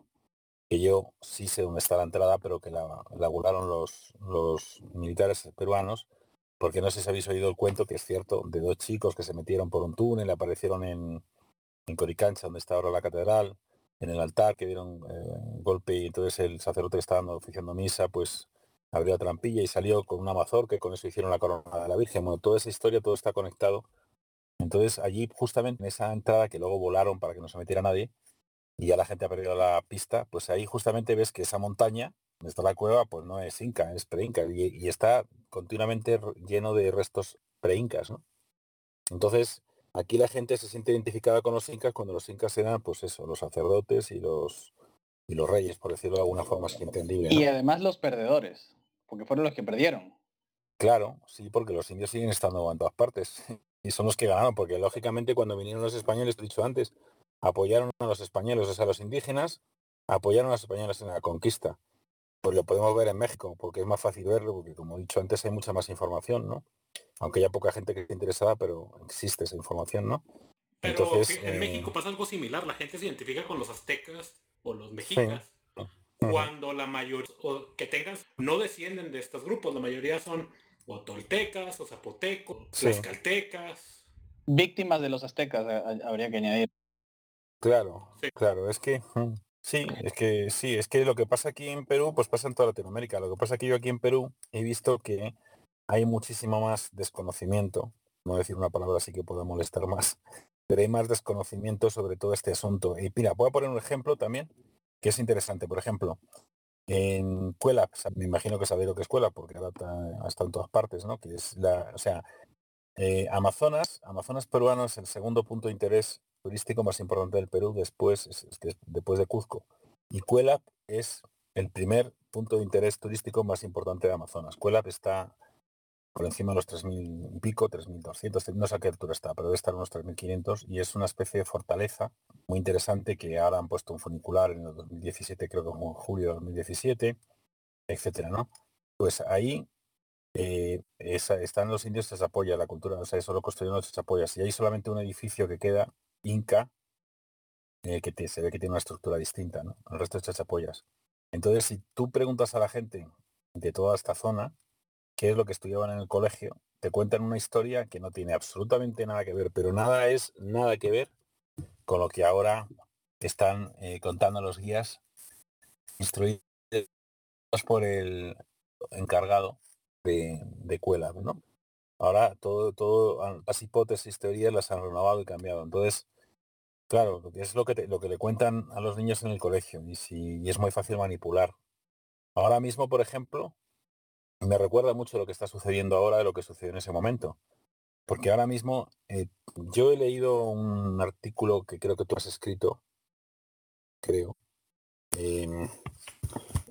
que yo sí sé dónde está la entrada, pero que la, la los, los militares peruanos, porque no sé si habéis oído el cuento, que es cierto, de dos chicos que se metieron por un túnel, aparecieron en, en Coricancha, donde está ahora la catedral, en el altar, que dieron eh, golpe y entonces el sacerdote que estaba oficiando misa, pues abrió trampilla y salió con una mazorca y con eso hicieron la corona de la Virgen. Bueno, toda esa historia, todo está conectado. Entonces allí, justamente en esa entrada que luego volaron para que no se metiera nadie, y ya la gente ha perdido la pista, pues ahí justamente ves que esa montaña, donde está la cueva, pues no es inca, es pre-inca y, está continuamente lleno de restos pre-incas, ¿no? Entonces, aquí la gente se siente identificada con los incas cuando los incas eran, pues eso, los sacerdotes y los y los reyes, por decirlo de alguna forma así entendible. Y además los perdedores, porque fueron los que perdieron. Claro, sí, porque los indios siguen estando en todas partes y son los que ganaron, porque lógicamente cuando vinieron los españoles, te he dicho antes, apoyaron a los españoles, o sea, los indígenas apoyaron a los españoles en la conquista. Pues lo podemos ver en México, porque es más fácil verlo, porque como he dicho antes hay mucha más información, ¿no? Aunque haya poca gente que esté interesada, pero existe esa información, ¿no? Pero Entonces, en México eh, pasa algo similar, la gente se identifica con los aztecas o los mexicas. Cuando la mayoría, o que tengan, no descienden de estos grupos, la mayoría son o toltecas, o zapotecos, las caltecas. Víctimas de los aztecas, habría que añadir. Claro, claro, es que sí, es que sí, es que lo que pasa aquí en Perú, pues pasa en toda Latinoamérica. Lo que pasa que yo aquí en Perú he visto que hay muchísimo más desconocimiento, no decir una palabra así que pueda molestar más, pero hay más desconocimiento sobre todo este asunto. Y mira, voy a poner un ejemplo también que es interesante. Por ejemplo, en Cuela, me imagino que sabéis lo que es Cuela, porque ahora está en todas partes, ¿no? Que es la, o sea, eh, Amazonas, Amazonas peruano es el segundo punto de interés turístico más importante del Perú después, después de Cuzco. Y Cuelap es el primer punto de interés turístico más importante de Amazonas. Cuelap está por encima de los 3.000 y pico, 3.200, no sé a qué altura está, pero debe estar unos 3.500 y es una especie de fortaleza muy interesante que ahora han puesto un funicular en el 2017, creo que como julio de 2017, etcétera, ¿no? Pues ahí eh, están los indios, se apoya la cultura, o sea, eso lo construyeron los apoya. Si hay solamente un edificio que queda inca, eh, que se ve que tiene una estructura distinta, ¿no? El resto es chachapoyas. Entonces, si tú preguntas a la gente de toda esta zona, qué es lo que estudiaban en el colegio, te cuentan una historia que no tiene absolutamente nada que ver, pero nada es nada que ver con lo que ahora están eh, contando los guías instruidos por el encargado de, de Cuela, ¿no? Ahora todo, todo, las hipótesis, teorías las han renovado y cambiado. Entonces, claro, es lo que, lo que le cuentan a los niños en el colegio y, es muy fácil manipular. Ahora mismo, por ejemplo, me recuerda mucho lo que está sucediendo ahora de lo que sucedió en ese momento. Porque ahora mismo eh, yo he leído un artículo que creo que tú has escrito, creo. Em,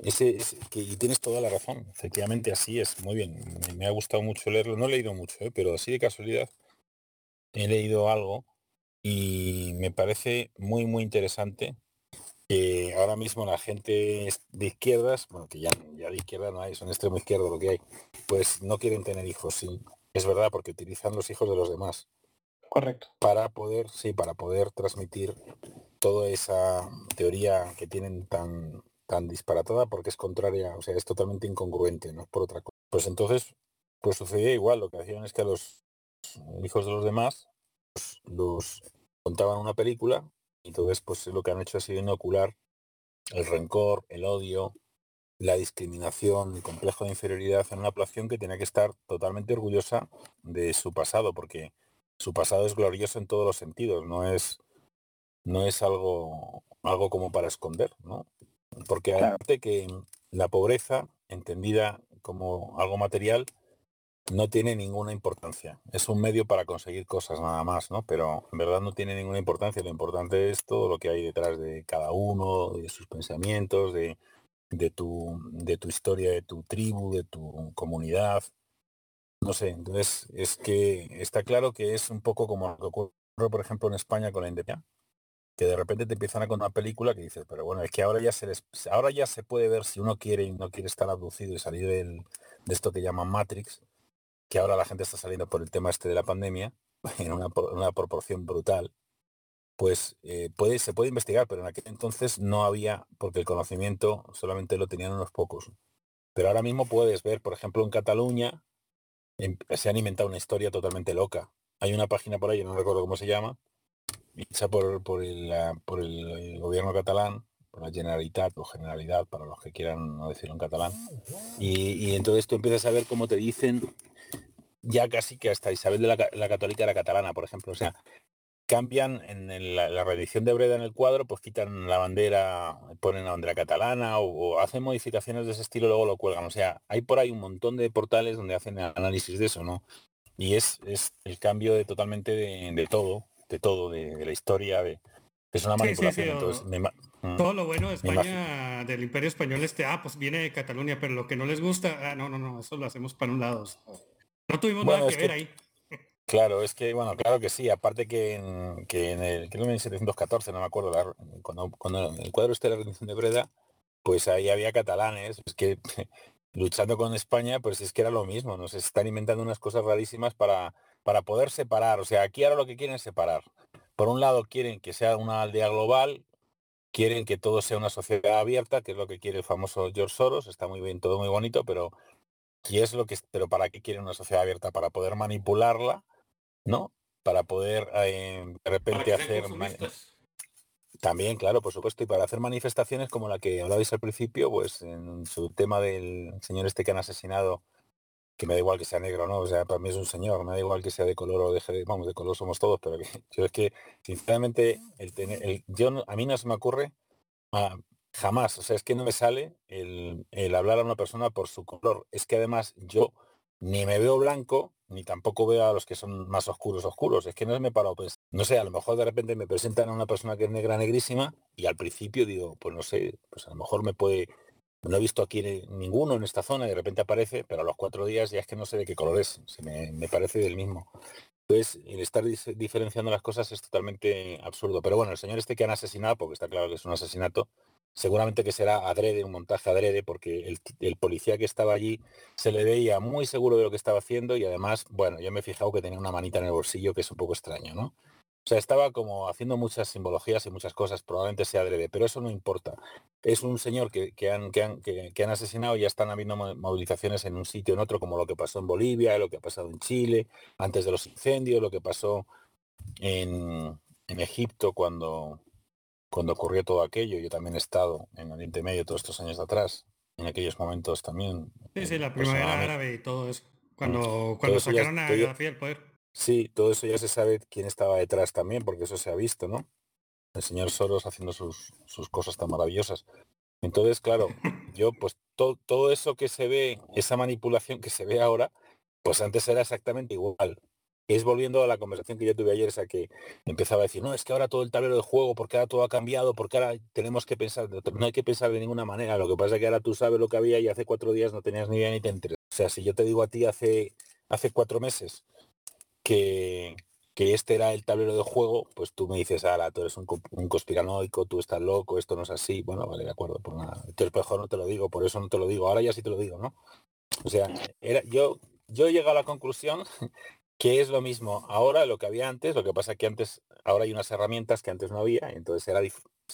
ese, y tienes toda la razón, efectivamente así es, muy bien. Me, ha gustado mucho leerlo, no he leído mucho, ¿eh? pero así de casualidad he leído algo y me parece muy muy interesante que ahora mismo la gente de izquierdas, bueno, que ya, ya de izquierda no hay, son extremo izquierdo lo que hay, pues no quieren tener hijos, sí. Es verdad, porque utilizan los hijos de los demás. Correcto. Para poder, sí, para poder transmitir toda esa teoría que tienen tan, tan disparatada porque es contraria, o sea, es totalmente incongruente, no es por otra cosa. Pues entonces, pues sucedía igual, lo que hacían es que a los hijos de los demás los contaban una película entonces, pues lo que han hecho ha sido inocular el rencor, el odio, la discriminación, el complejo de inferioridad en una población que tenía que estar totalmente orgullosa de su pasado, porque su pasado es glorioso en todos los sentidos, no es, no es algo, algo como para esconder, ¿no? Porque aparte que la pobreza, entendida como algo material, no tiene ninguna importancia. Es un medio para conseguir cosas nada más, ¿no? Pero en verdad no tiene ninguna importancia. Lo importante es todo lo que hay detrás de cada uno, de sus pensamientos, de, de, tu, de tu historia, de tu tribu, de tu comunidad. No sé, entonces es que está claro que es un poco como lo que ocurre, por ejemplo, en España con la independencia, que de repente te empiezan a contar una película que dices, pero bueno, es que ahora ya se ahora ya se puede ver si uno quiere y no quiere estar abducido y salir de esto que llaman Matrix, que ahora la gente está saliendo por el tema este de la pandemia en una, proporción brutal, pues eh, puede, se puede investigar, pero en aquel entonces no había, porque el conocimiento solamente lo tenían unos pocos. Pero ahora mismo puedes ver, por ejemplo, en Cataluña se han inventado una historia totalmente loca. Hay una página por ahí, no recuerdo cómo se llama, hecha por, por, el, gobierno catalán, por la Generalitat o Generalidad, para los que quieran no decirlo en catalán. Y, y entonces tú empiezas a ver cómo te dicen ya casi que hasta Isabel de la, Católica era catalana, por ejemplo. O sea, cambian en la, reedición de Breda en el cuadro, pues quitan la bandera, ponen la bandera catalana o, hacen modificaciones de ese estilo, luego lo cuelgan. O sea, hay por ahí un montón de portales donde hacen análisis de eso, ¿no? Y es, es el cambio de totalmente de, todo, de todo, de, la historia, de, es una manipulación. Mm, todo lo bueno de España, del Imperio Español, este, ah, pues viene de Cataluña, pero lo que no les gusta, ah, no, no, no, eso lo hacemos para un lado. No tuvimos nada que ver ahí. Claro, es que, bueno, claro que sí, aparte que en, que en el, que en 1714, no me acuerdo, cuando, cuando el cuadro este de la rendición de Breda, pues ahí había catalanes, es que luchando con España, pues es que era lo mismo, nos están inventando unas cosas rarísimas para, para poder separar, o sea, aquí ahora lo que quieren es separar. Por un lado quieren que sea una aldea global, quieren que todo sea una sociedad abierta, que es lo que quiere el famoso George Soros, está muy bien, todo muy bonito, pero ¿y es lo que, pero para qué quieren una sociedad abierta? Para poder manipularla ¿no? Para poder eh, de repente hacer... También, claro, por supuesto, y para hacer manifestaciones como la que hablabais al principio, pues en su tema del señor este que han asesinado, que me da igual que sea negro, ¿no? O sea, para mí es un señor, me da igual que sea de color o de vamos, de color somos todos, pero yo es que, sinceramente, el tener, yo a mí no se me ocurre ah, jamás, o sea, es que no me sale el, hablar a una persona por su color. Es que además yo ni me veo blanco, ni tampoco veo a los que son más oscuros oscuros. Es que no me paro a pensar. No sé, a lo mejor de repente me presentan a una persona que es negra negrísima y al principio digo, pues no sé, pues a lo mejor me puede. No he visto aquí ninguno en esta zona y de repente aparece, pero a los cuatro días ya es que no sé de qué color es. Me, me parece del mismo. Entonces, el estar diferenciando las cosas es totalmente absurdo. Pero bueno, el señor este que han asesinado, porque está claro que es un asesinato, seguramente que será adrede, un montaje adrede, porque el, policía que estaba allí se le veía muy seguro de lo que estaba haciendo y además, bueno, yo me he fijado que tenía una manita en el bolsillo que es un poco extraño, ¿no? O sea, estaba como haciendo muchas simbologías y muchas cosas, probablemente sea adrede, pero eso no importa. Es un señor que, han, que, han, que, han, asesinado y ya están habiendo movilizaciones en un sitio en otro, como lo que pasó en Bolivia, lo que ha pasado en Chile, antes de los incendios, lo que pasó en, en Egipto cuando, cuando ocurrió todo aquello, yo también he estado en Oriente Medio todos estos años atrás, en aquellos momentos también. Sí, sí, la primavera árabe y todo eso. Cuando, cuando sacaron a Gaddafi del poder. Sí, todo eso ya se sabe quién estaba detrás también, porque eso se ha visto, ¿no? El señor Soros haciendo sus, sus cosas tan maravillosas. Entonces, claro, yo pues todo, todo eso que se ve, esa manipulación que se ve ahora, pues antes era exactamente igual es volviendo a la conversación que yo tuve ayer, esa que empezaba a decir, no, es que ahora todo el tablero de juego, porque ahora todo ha cambiado, porque ahora tenemos que pensar, no hay que pensar de ninguna manera, lo que pasa es que ahora tú sabes lo que había y hace cuatro días no tenías ni idea ni te enteras. O sea, si yo te digo a ti hace, hace cuatro meses que, que este era el tablero de juego, pues tú me dices, ahora tú eres un, conspiranoico, tú estás loco, esto no es así. Bueno, vale, de acuerdo, por nada. Entonces, mejor no te lo digo, por eso no te lo digo. Ahora ya sí te lo digo, ¿no? O sea, era, yo, yo he llegado a la conclusión que es lo mismo ahora lo que había antes, lo que pasa que antes, ahora hay unas herramientas que antes no había, entonces era,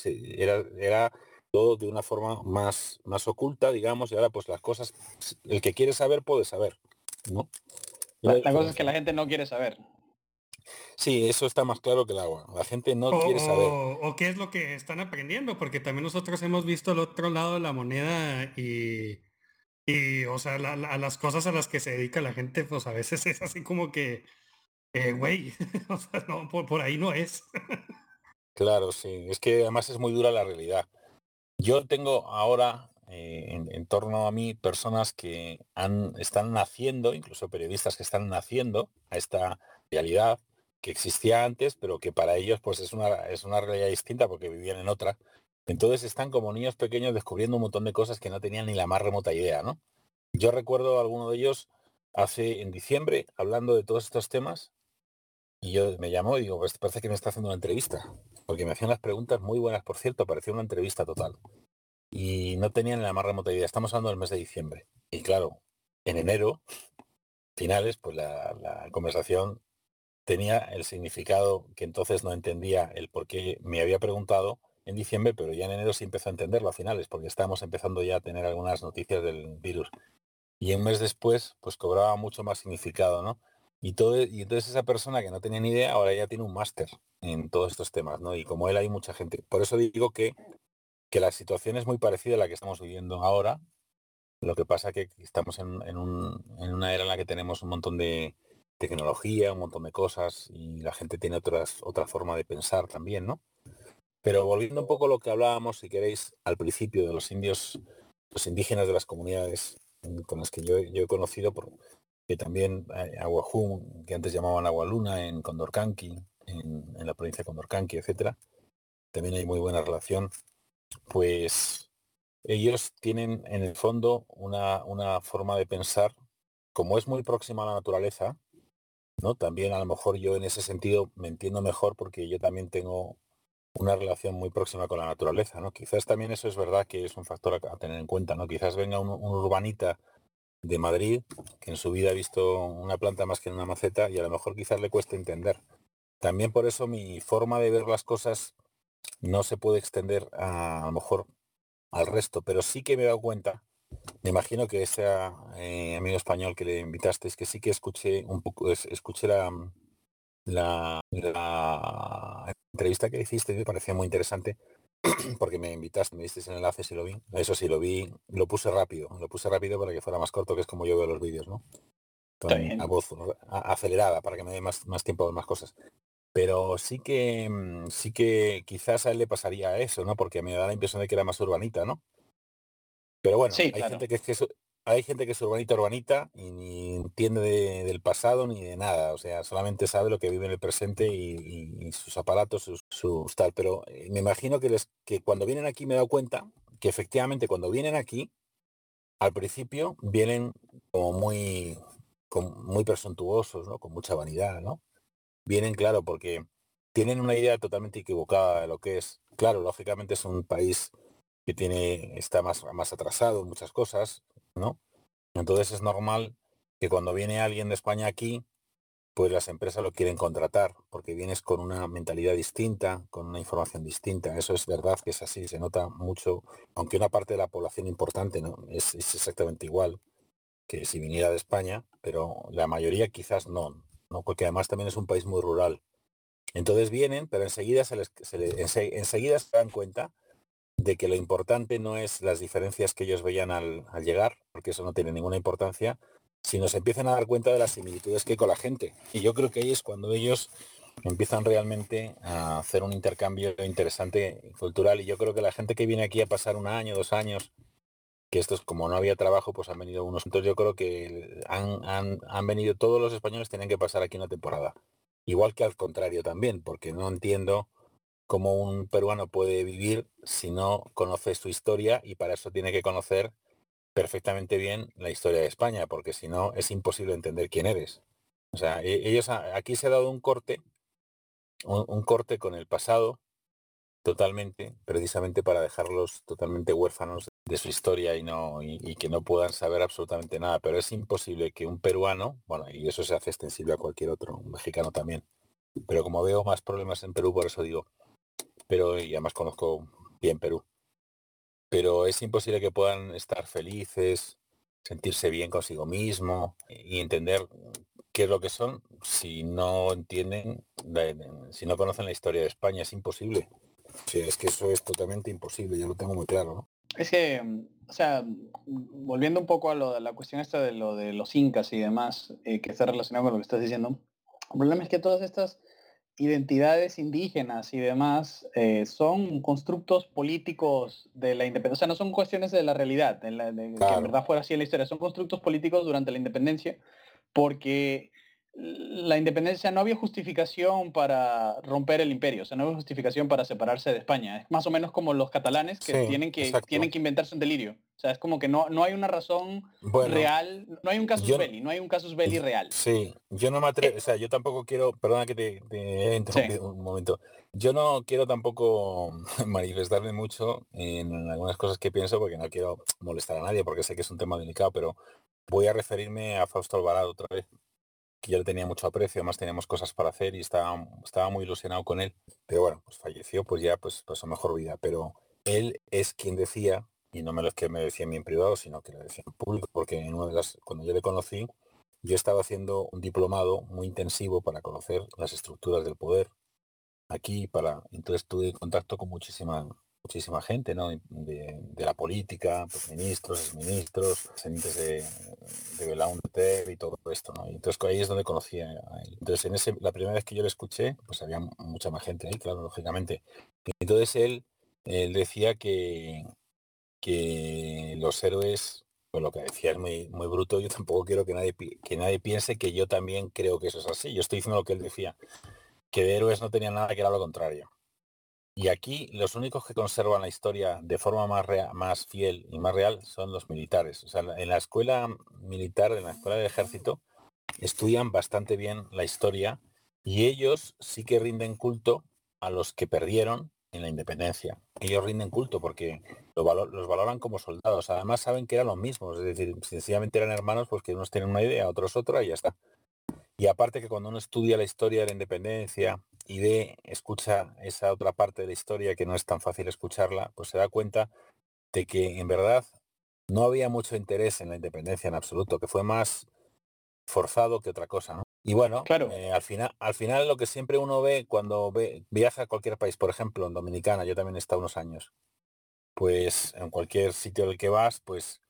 era, era todo de una forma más, más oculta, digamos, y ahora pues las cosas, el que quiere saber puede saber, ¿no? La, cosa es que la gente no quiere saber. Sí, eso está más claro que el agua. La gente no quiere saber. O, qué es lo que están aprendiendo, porque también nosotros hemos visto el otro lado de la moneda y y, o sea, las cosas a las que se dedica la gente, pues a veces es así como que, eh, güey, no, por, ahí no es. claro, sí. Es que además es muy dura la realidad. Yo tengo ahora eh, en, torno a mí personas que han, están naciendo, incluso periodistas que están naciendo a esta realidad que existía antes, pero que para ellos pues es una, es una realidad distinta porque vivían en otra. Entonces están como niños pequeños descubriendo un montón de cosas que no tenían ni la más remota idea, ¿no? Yo recuerdo a alguno de ellos hace en diciembre hablando de todos estos temas y yo me llamó y digo, pues parece que me está haciendo una entrevista, porque me hacían las preguntas muy buenas, por cierto, parecía una entrevista total. Y no tenían ni la más remota idea. Estamos hablando del mes de diciembre. Y claro, en enero, finales, pues la, la conversación tenía el significado que entonces no entendía el por qué me había preguntado en diciembre, pero ya en enero sí empezó a entenderlo a finales, porque estábamos empezando ya a tener algunas noticias del virus. Y un mes después, pues cobraba mucho más significado, ¿no? Y, todo, y entonces esa persona que no tenía ni idea, ahora ya tiene un máster en todos estos temas, ¿no? Y como él hay mucha gente. Por eso digo que, que la situación es muy parecida a la que estamos viviendo ahora. Lo que pasa que estamos en, en, un, en una era en la que tenemos un montón de, tecnología, un montón de cosas y la gente tiene otras, otra forma de pensar también, ¿no? Pero volviendo un poco a lo que hablábamos, si queréis, al principio de los indios, los indígenas de las comunidades con las que yo, he conocido, que también eh, Aguajún, que antes llamaban Agualuna, en Condorcanqui, en, en la provincia de Condorcanqui, etcétera, también hay muy buena relación, pues ellos tienen en el fondo una, una forma de pensar, como es muy próxima a la naturaleza, ¿no? También a lo mejor yo en ese sentido me entiendo mejor porque yo también tengo una relación muy próxima con la naturaleza, ¿no? Quizás también eso es verdad que es un factor a, tener en cuenta, ¿no? Quizás venga un, urbanita de Madrid que en su vida ha visto una planta más que en una maceta y a lo mejor quizás le cueste entender. También por eso mi forma de ver las cosas no se puede extender a, a lo mejor al resto, pero sí que me he dado cuenta, me imagino que ese eh, amigo español que le invitaste, es que sí que escuché un poco, escuché la, la, entrevista que hiciste me parecía muy interesante porque me invitaste, me diste el enlace si lo vi. Eso sí, lo vi, lo puse rápido, lo puse rápido para que fuera más corto, que es como yo veo los vídeos, ¿no? Con a voz acelerada para que me dé más, más tiempo a más cosas. Pero sí que mm, sí que quizás a él le pasaría eso, ¿no? Porque me da la impresión de que era más urbanita, ¿no? Pero bueno, hay gente que es que hay gente que es urbanita urbanita y ni entiende del pasado ni de nada, o sea, solamente sabe lo que vive en el presente y, sus aparatos, sus, tal. Pero eh, me imagino que les que cuando vienen aquí me he dado cuenta que efectivamente cuando vienen aquí, al principio vienen como muy, muy presuntuosos, ¿no? Con mucha vanidad, ¿no? Vienen, claro, porque tienen una idea totalmente equivocada de lo que es. Claro, lógicamente es un país que tiene, está más, más atrasado en muchas cosas, ¿no? Entonces es normal que cuando viene alguien de España aquí, pues las empresas lo quieren contratar, porque vienes con una mentalidad distinta, con una información distinta. Eso es verdad que es así, se nota mucho, aunque una parte de la población importante ¿no? es, exactamente igual que si viniera de España, pero la mayoría quizás no, ¿no? porque además también es un país muy rural. Entonces vienen, pero enseguida se les, enseguida se dan cuenta de que lo importante no es las diferencias que ellos veían al, llegar, porque eso no tiene ninguna importancia, sino se empiezan a dar cuenta de las similitudes que hay con la gente. Y yo creo que ahí es cuando ellos empiezan realmente a hacer un intercambio interesante cultural. Y yo creo que la gente que viene aquí a pasar un año, dos años, que estos como no había trabajo, pues han venido unos. Entonces yo creo que han, han, han venido, todos los españoles tienen que pasar aquí una temporada. Igual que al contrario también, porque no entiendo cómo un peruano puede vivir si no conoce su historia y para eso tiene que conocer perfectamente bien la historia de España, porque si no es imposible entender quién eres. O sea, e, ellos aquí se ha dado un corte, un, corte con el pasado totalmente, precisamente para dejarlos totalmente huérfanos de su historia y no y, que no puedan saber absolutamente nada. Pero es imposible que un peruano, bueno, y eso se hace extensible a cualquier otro, un mexicano también. Pero como veo más problemas en Perú, por eso digo, pero y además conozco bien Perú. Pero es imposible que puedan estar felices, sentirse bien consigo mismo y entender qué es lo que son si no entienden, si no conocen la historia de España. Es imposible. es que eso es totalmente imposible, yo lo tengo muy claro. Es que, o sea, volviendo un poco a, lo, la cuestión esta de lo de los incas y demás, eh, que está relacionado con lo que estás diciendo, el problema es que todas estas identidades indígenas y demás eh, son constructos políticos de la independencia, o sea, no son cuestiones de la realidad, de, la, que en verdad fuera así en la historia, son constructos políticos durante la independencia, porque la independencia no había justificación para romper el imperio, o sea, no había justificación para separarse de España. Es más o menos como los catalanes que, tienen, que tienen que inventarse un delirio. O sea, es como que no, no hay una razón real, no hay un casus belli, no hay un casus belli real. Sí, yo no me atrevo, o sea, yo tampoco quiero, perdona que te, te un momento, yo no quiero tampoco manifestarme mucho en algunas cosas que pienso porque no quiero molestar a nadie porque sé que es un tema delicado, pero voy a referirme a Fausto Alvarado otra vez que yo le tenía mucho aprecio, además teníamos cosas para hacer y estaba, estaba muy ilusionado con él. Pero bueno, pues falleció, pues ya pues pasó mejor vida. Pero él es quien decía, y no me lo es que me decía en mi en privado, sino que lo decía en público, porque en una de las, cuando yo le conocí, yo estaba haciendo un diplomado muy intensivo para conocer las estructuras del poder aquí para entonces tuve contacto con muchísima muchísima gente, ¿no? De, la política, pues, ministros, ministros, presidentes de, de Belaunte y todo esto, ¿no? Y entonces ahí es donde conocía a él. Entonces en ese, la primera vez que yo le escuché, pues había mucha más gente ahí, claro, lógicamente. entonces él, él decía que, que los héroes, pues lo que decía es muy, muy bruto, yo tampoco quiero que nadie, que nadie piense que yo también creo que eso es así. Yo estoy diciendo lo que él decía, que de héroes no tenía nada que era lo contrario. Y aquí los únicos que conservan la historia de forma más, más fiel y más real son los militares. O sea, en la escuela militar, en la escuela de ejército, estudian bastante bien la historia y ellos sí que rinden culto a los que perdieron en la independencia. Ellos rinden culto porque los valoran como soldados. Además saben que eran los mismos, es decir, sencillamente eran hermanos, pues unos tienen una idea, otros otra y ya está. Y aparte que cuando uno estudia la historia de la independencia y ve, escucha esa otra parte de la historia que no es tan fácil escucharla, pues se da cuenta de que en verdad no había mucho interés en la independencia en absoluto, que fue más forzado que otra cosa, ¿no? Y bueno, claro. Eh, al final, al final lo que siempre uno ve cuando ve, viaja a cualquier país, por ejemplo, en Dominicana, yo también he estado unos años, pues en cualquier sitio al que vas, pues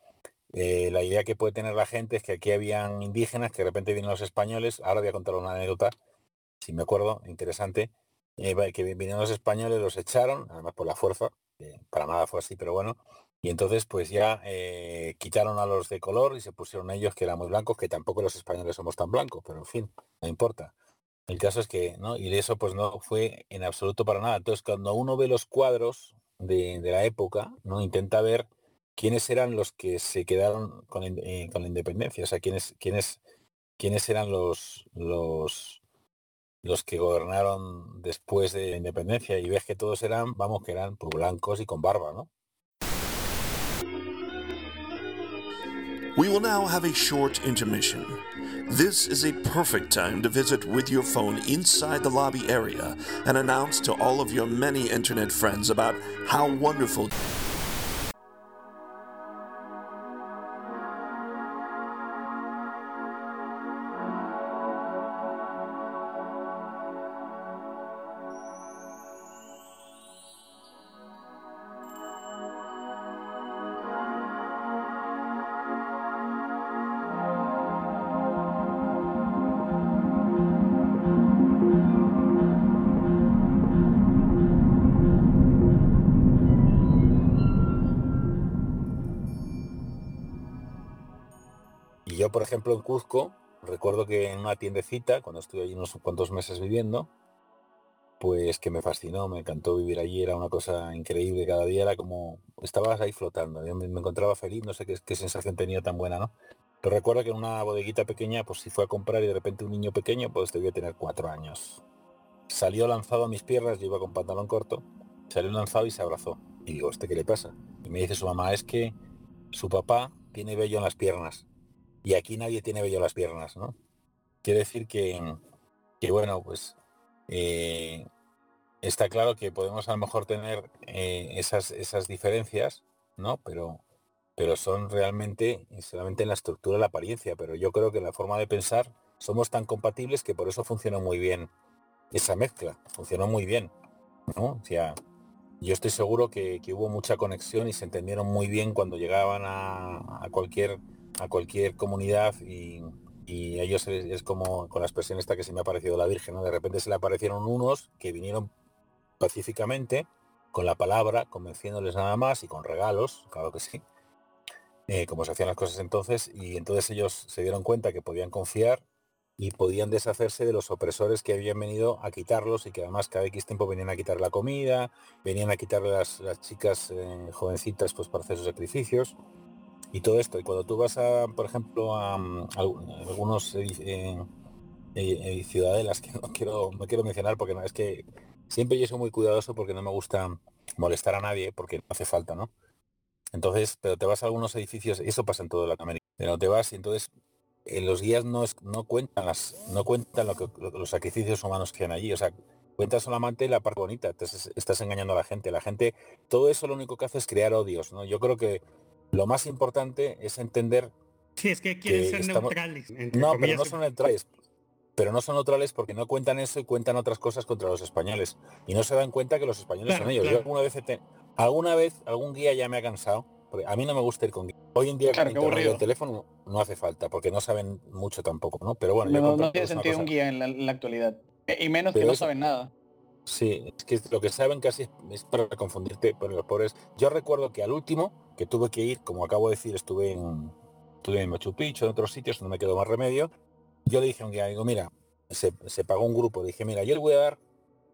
eh, la idea que puede tener la gente es que aquí habían indígenas, que de repente vienen los españoles. Ahora voy a contar una anécdota, si me acuerdo, interesante. Eh, que vinieron los españoles, los echaron, además por la fuerza, para nada fue así, pero bueno. Y entonces pues ya eh, quitaron a los de color y se pusieron ellos que eran muy blancos, que tampoco los españoles somos tan blancos, pero en fin, no importa. El caso es que, ¿no? Y eso pues no fue en absoluto para nada. Entonces cuando uno ve los cuadros de, de la época, ¿no? Intenta ver quiénes eran los que se quedaron con, eh, con la independencia, o sea, quiénes, quiénes, quiénes eran los, los, los que gobernaron después de la independencia y ves que todos eran, vamos, que eran pues, blancos y con barba, ¿no? We will now have a short intermission. This is a perfect time to visit with your phone inside the lobby area and announce to all of your many internet friends about how wonderful. Ejemplo, en Cuzco, recuerdo que en una tiendecita, cuando estuve allí unos cuantos meses viviendo, pues que me fascinó, me encantó vivir allí, era una cosa increíble, cada día era como, estabas ahí flotando, yo me, encontraba feliz, no sé qué, qué, sensación tenía tan buena, ¿no? Pero recuerdo que en una bodeguita pequeña, pues si fue a comprar y de repente un niño pequeño, pues debía tener cuatro años. Salió lanzado a mis piernas, yo iba con pantalón corto, salió lanzado y se abrazó. Y digo, ¿este qué le pasa? Y me dice su mamá, es que su papá tiene vello en las piernas y aquí nadie tiene bello las piernas, ¿no? Quiere decir que, que bueno, pues eh, está claro que podemos a lo mejor tener eh, esas, esas diferencias, ¿no? Pero, pero son realmente solamente en la estructura, la apariencia, pero yo creo que en la forma de pensar somos tan compatibles que por eso funcionó muy bien esa mezcla, funcionó muy bien, ¿no? O sea, yo estoy seguro que, hubo mucha conexión y se entendieron muy bien cuando llegaban a, a cualquier a cualquier comunidad y, a ellos es, como con la expresión esta que se me ha parecido la Virgen. De repente se le aparecieron unos que vinieron pacíficamente, con la palabra, convenciéndoles nada más y con regalos, claro que sí, eh, como se hacían las cosas entonces, y entonces ellos se dieron cuenta que podían confiar y podían deshacerse de los opresores que habían venido a quitarlos y que además cada X tiempo venían a quitar la comida, venían a quitarle las, las chicas eh, jovencitas pues para hacer sus sacrificios y todo esto. Y cuando tú vas a, por ejemplo, a, mm, algunos eh, eh, ciudadelas que no quiero, no quiero mencionar porque no, es que siempre yo soy muy cuidadoso porque no me gusta molestar a nadie porque no hace falta, ¿no? Entonces, pero te vas a algunos edificios, y eso pasa en todo Latinoamérica, pero te vas y entonces en los guías no, es, no cuentan las, no cuentan lo que, los sacrificios humanos que hay allí, o sea, cuentan solamente la parte bonita, estás engañando a la gente. La gente, todo eso lo único que hace es crear odios, ¿no? Yo creo que lo más importante es entender... Sí, es que quieren ser neutrales. No, pero no son neutrales. Pero no son neutrales porque no cuentan eso y cuentan otras cosas contra los españoles. Y no se dan cuenta que los españoles son ellos. Yo alguna vez Alguna vez, algún guía ya me ha cansado, porque a mí no me gusta ir con guía. Hoy en día claro, con el teléfono no hace falta, porque no saben mucho tampoco, ¿no? Pero bueno, no, no tiene sentido un guía en la, actualidad. Y menos que no saben nada. Sí, es que lo que saben casi es para confundirte por los pobres. Yo recuerdo que al último, que tuve que ir, como acabo de decir, estuve en, estuve en Machu Picchu, en otros sitios donde me quedó más remedio, yo le dije a un guía, digo, mira, se, pagó un grupo, dije, mira, yo le voy a dar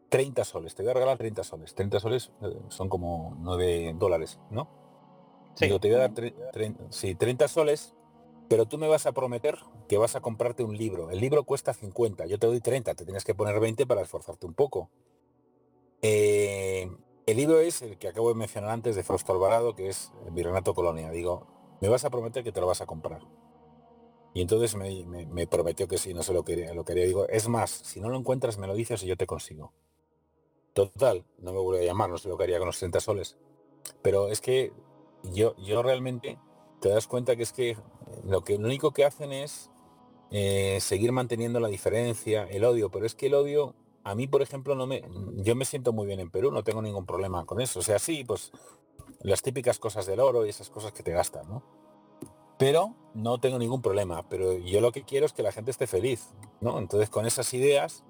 30 soles, te voy a regalar 30 soles. 30 soles eh, son como 9 dólares, ¿no? Sí. Digo, te voy a dar 30 soles, pero tú me vas a prometer que vas a comprarte un libro. El libro cuesta 50, yo te doy 30, te tienes que poner 20 para esforzarte un poco. Eh, el libro es el que acabo de mencionar antes de Fausto Alvarado, que es Virrenato Colonia. Digo, me vas a prometer que te lo vas a comprar. Y entonces me, prometió que sí, no se lo quería, lo quería. Digo, es más, si no lo encuentras me lo dices y yo te consigo. Total, no me vuelvo a llamar, no sé lo que haría con los 30 soles. Pero es que yo, yo realmente te das cuenta que es que lo que lo único que hacen es eh, seguir manteniendo la diferencia, el odio, pero es que el odio a mí, por ejemplo, no me, yo me siento muy bien en Perú, no tengo ningún problema con eso. O sea, sí, pues las típicas cosas del oro y esas cosas que te gastan, ¿no? Pero no tengo ningún problema. Pero yo lo que quiero es que la gente esté feliz, ¿no? Entonces, con esas ideas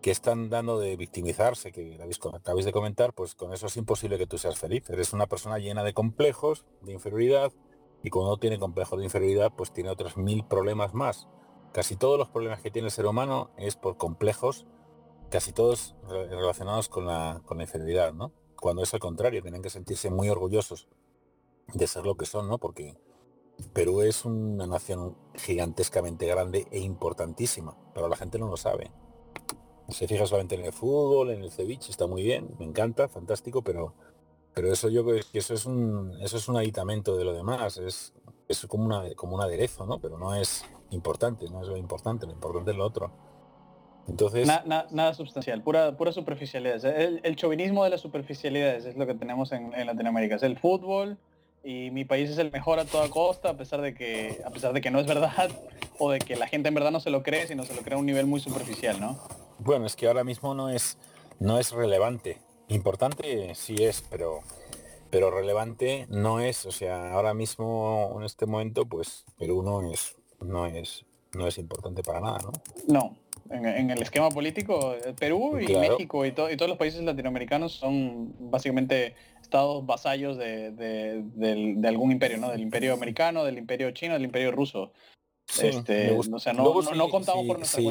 que están dando de victimizarse, que acabáis de comentar, pues con eso es imposible que tú seas feliz. Eres una persona llena de complejos, de inferioridad, y cuando no tiene complejos de inferioridad, pues tiene otros mil problemas más. Casi todos los problemas que tiene el ser humano es por complejos casi todos relacionados con la, con la inferioridad, ¿no? Cuando es al contrario, tienen que sentirse muy orgullosos de ser lo que son, ¿no? Porque Perú es una nación gigantescamente grande e importantísima, pero la gente no lo sabe. Se fija solamente en el fútbol, en el ceviche, está muy bien, me encanta, fantástico, pero pero eso yo creo que eso es un eso es un aditamento de lo demás, es, es como una como un aderezo, ¿no? Pero no es importante, no es lo importante, lo importante es lo otro. Entonces... nada sustancial, pura, pura superficialidad. El, el, chauvinismo de las superficialidades es lo que tenemos en, Latinoamérica. Es el fútbol y mi país es el mejor a toda costa, a pesar de que, a pesar de que no es verdad, o de que la gente en verdad no se lo cree, sino se lo cree a un nivel muy superficial, ¿no? Bueno, es que ahora mismo no es, no es relevante. Importante sí es, pero pero relevante no es. O sea, ahora mismo en este momento, pues Perú no es, no es, no es importante para nada, ¿no? No, en, el esquema político, eh, Perú y México y, todos los países latinoamericanos son básicamente estados vasallos de, algún imperio, ¿no? Del imperio americano, del imperio chino, del imperio ruso. este, o sea, no, contamos por nuestra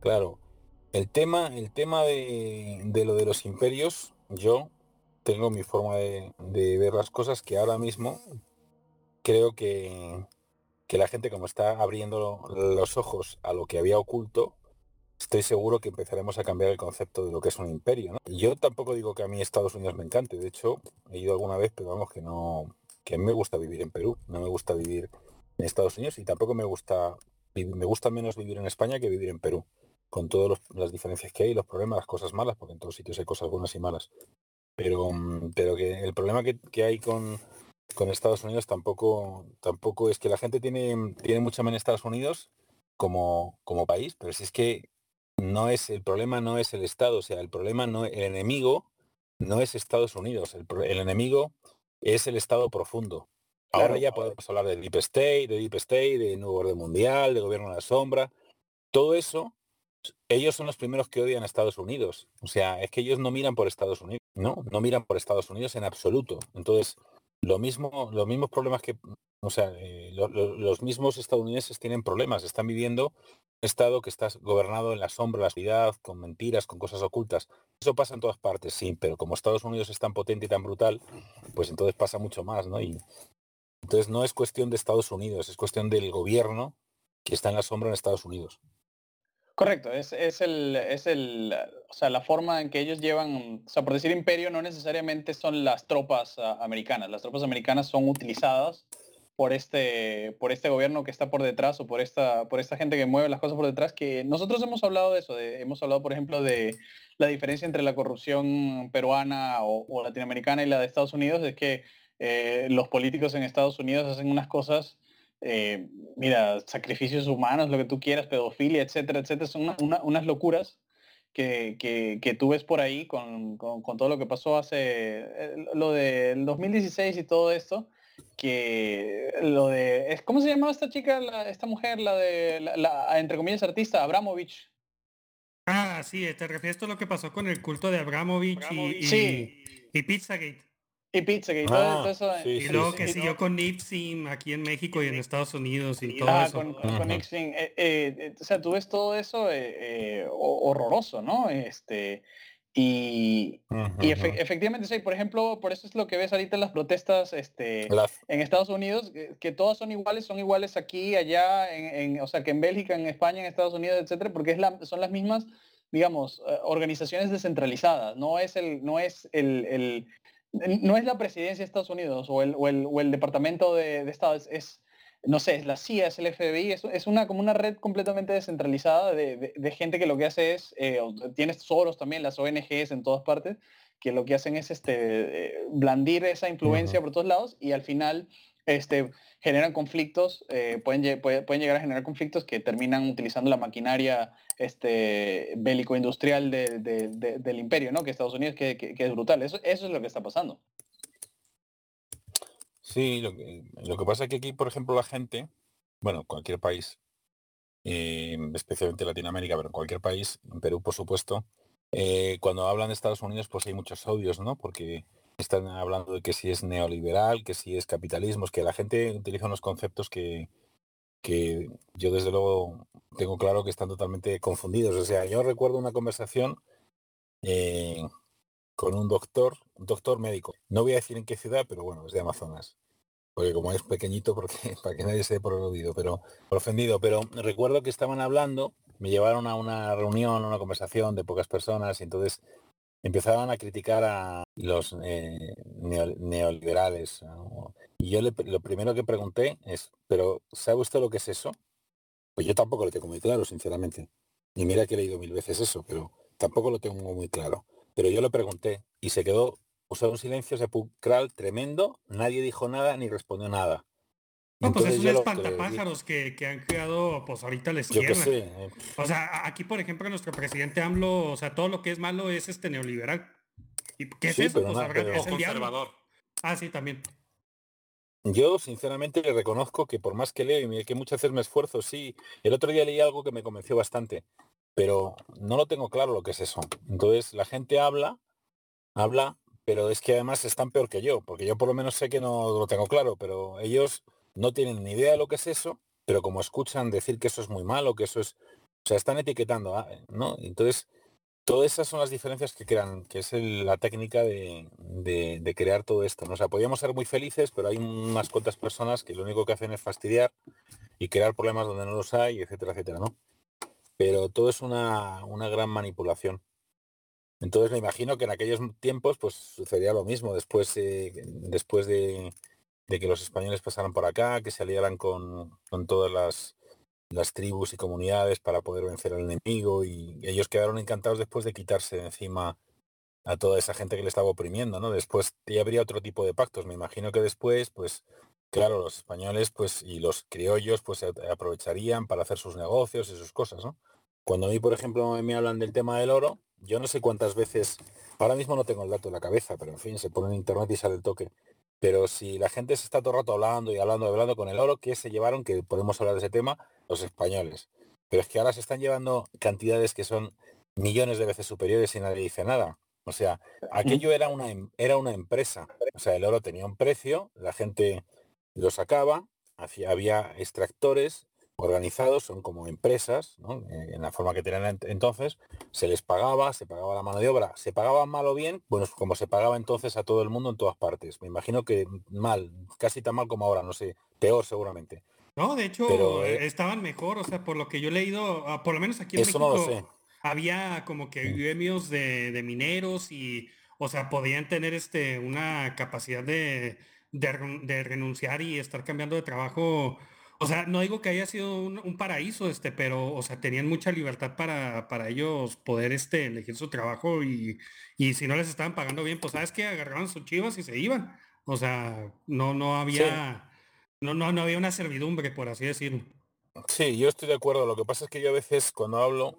claro. El tema, el tema de, lo de los imperios, yo tengo mi forma de, ver las cosas que ahora mismo creo que, que la gente como está abriendo los ojos a lo que había oculto, estoy seguro que empezaremos a cambiar el concepto de lo que es un imperio. Yo tampoco digo que a mí Estados Unidos me encante, de hecho he ido alguna vez, pero vamos que no, que a mí me gusta vivir en Perú, no me gusta vivir en Estados Unidos y tampoco me gusta, me gusta menos vivir en España que vivir en Perú, con todas las diferencias que hay, los problemas, las cosas malas, porque en todos sitios hay cosas buenas y malas. Pero, pero que el problema que, hay con, con Estados Unidos tampoco, tampoco es que la gente tiene, tiene mucha menos en Estados Unidos como, como país, pero si es que no es el problema no es el Estado, o sea, el problema no el enemigo no es Estados Unidos, el, enemigo es el Estado profundo. Ahora ya podemos hablar de Deep State, de Deep State, de Nuevo Orden Mundial, de Gobierno de la Sombra. Todo eso, ellos son los primeros que odian a Estados Unidos. O sea, es que ellos no miran por Estados Unidos, no, no miran por Estados Unidos en absoluto. Entonces, lo mismo, los mismos problemas que, o sea, eh, los mismos estadounidenses tienen problemas, están viviendo Estado que está gobernado en la sombra, la oscuridad, con mentiras, con cosas ocultas. Eso pasa en todas partes, sí, pero como Estados Unidos es tan potente y tan brutal, pues entonces pasa mucho más, ¿no? Y entonces no es cuestión de Estados Unidos, es cuestión del gobierno que está en la sombra en Estados Unidos. Correcto, es, el, es el, o sea, la forma en que ellos llevan, o sea, por decir imperio no necesariamente son las tropas ah, americanas, las tropas americanas son utilizadas por este, por este gobierno que está por detrás o por esta, por esta gente que mueve las cosas por detrás, que nosotros hemos hablado de eso, hemos hablado, por ejemplo, de la diferencia entre la corrupción peruana o, latinoamericana y la de Estados Unidos, es que eh, los políticos en Estados Unidos hacen unas cosas, eh, mira, sacrificios humanos, lo que tú quieras, pedofilia, etcétera, etcétera, son unas locuras que, que, tú ves por ahí con, con, todo lo que pasó hace, eh, lo del 2016 y todo esto, que lo de, ¿cómo se llamaba esta chica, esta mujer, la de, la, entre comillas, artista, Abramovich? Ah, sí, te refieres a lo que pasó con el culto de Abramovich, y, sí. y Pizzagate. Y Pizzagate, todo, eso. Eh, y luego que siguió con Nipsim aquí en México y en Estados Unidos y todo ah, eso. Con, con eh, eh, o sea, tú ves todo eso horroroso, ¿no? Este, y, y efectivamente, sí, por ejemplo, por eso es lo que ves ahorita en las protestas este, en Estados Unidos, que, todas son iguales, son iguales aquí, allá, en, o sea, que en Bélgica, en España, en Estados Unidos, etcétera, porque es la, son las mismas, digamos, organizaciones descentralizadas, no es el, no es el, no es la presidencia de Estados Unidos o el, o el, o el Departamento de, de Estado, es, no sé, es la CIA, es el FBI, es, es, una como una red completamente descentralizada de, de, gente que lo que hace es, eh, tienes Soros también, las ONGs en todas partes, que lo que hacen es este, eh, blandir esa influencia por todos lados y al final este, generan conflictos, eh, pueden, pueden, llegar a generar conflictos que terminan utilizando la maquinaria este, bélico-industrial del imperio, ¿no? Que Estados Unidos, que, es brutal. Eso, eso, es lo que está pasando. Sí, lo que, lo que pasa es que aquí, por ejemplo, la gente, bueno, cualquier país, eh, especialmente Latinoamérica, pero cualquier país, en Perú, por supuesto, eh, cuando hablan de Estados Unidos, pues hay muchos odios, ¿no? Porque están hablando de que si es neoliberal, que si es capitalismo, es que la gente utiliza unos conceptos que, que yo desde luego tengo claro que están totalmente confundidos. O sea, yo recuerdo una conversación eh, con un doctor, un doctor médico. No voy a decir en qué ciudad, pero bueno, es de Amazonas. Porque como es pequeñito, porque para que nadie se dé por oído, pero por ofendido. Pero recuerdo que estaban hablando, me llevaron a una reunión, a una conversación de pocas personas, y entonces empezaban a criticar a los eh, neoliberales. Y yo lo primero que pregunté es, ¿pero sabe usted lo que es eso? Pues yo tampoco lo tengo muy claro, sinceramente. Y mira que he leído mil veces eso, pero tampoco lo tengo muy claro. Pero yo lo pregunté y se quedó, usó un silencio sepulcral tremendo, nadie dijo nada ni respondió nada. No, pues es un espantapájaros que, que, han creado pues ahorita la izquierda. Eh. O sea, aquí por ejemplo nuestro presidente AMLO, o sea, todo lo que es malo es este neoliberal. ¿Y qué es eso? Pues, es el conservador. Ah, sí, también. Yo sinceramente le reconozco que por más que leo y que muchas veces me esfuerzo, sí. El otro día leí algo que me convenció bastante, pero no lo tengo claro lo que es eso. Entonces la gente habla, habla, pero es que además están peor que yo, porque yo por lo menos sé que no lo tengo claro, pero ellos no tienen ni idea de lo que es eso, pero como escuchan decir que eso es muy malo, que eso es, o sea, están etiquetando, ah, ¿no? Entonces, todas esas son las diferencias que crean, que es la técnica de, crear todo esto. ¿no? O sea, podríamos ser muy felices, pero hay unas cuantas personas que lo único que hacen es fastidiar y crear problemas donde no los hay, etcétera, etcétera, ¿no? Pero todo es una, una gran manipulación. Entonces me imagino que en aquellos tiempos pues sucedía lo mismo, después, eh, después de, de que los españoles pasaran por acá, que se aliaran con, todas las, las, tribus y comunidades para poder vencer al enemigo y ellos quedaron encantados después de quitarse de encima a toda esa gente que le estaba oprimiendo, ¿no? Después ya habría otro tipo de pactos. Me imagino que después, pues, claro, los españoles pues y los criollos pues aprovecharían para hacer sus negocios y sus cosas, ¿no? Cuando a mí, por ejemplo, me hablan del tema del oro, yo no sé cuántas veces, ahora mismo no tengo el dato en la cabeza, pero en fin, se pone en internet y sale el toque. Pero si la gente se está todo el rato hablando y hablando y hablando con el oro, ¿qué se llevaron? Que podemos hablar de ese tema, los españoles. Pero es que ahora se están llevando cantidades que son millones de veces superiores y nadie dice nada. O sea, aquello era una, em, era una empresa. O sea, el oro tenía un precio, la gente lo sacaba, había extractores, organizados, son como empresas, eh, en la forma que tenían entonces, se les pagaba, se pagaba la mano de obra, se pagaba mal o bien, bueno, como se pagaba entonces a todo el mundo en todas partes. Me imagino que mal, casi tan mal como ahora, no sé, peor seguramente. No, de hecho, eh, estaban mejor, o sea, por lo que yo he leído, ah, por lo menos aquí en México, había como que mm. gremios de, de, mineros y, o sea, podían tener este una capacidad de, de renunciar y estar cambiando de trabajo o sea, no digo que haya sido un, paraíso, este, pero, o sea, tenían mucha libertad para, para ellos poder este, elegir su trabajo y, y si no les estaban pagando bien, pues sabes que agarraban sus chivas y se iban. O sea, no, no había, no, no, no había una servidumbre, por así decirlo. Sí, yo estoy de acuerdo. Lo que pasa es que yo a veces cuando hablo,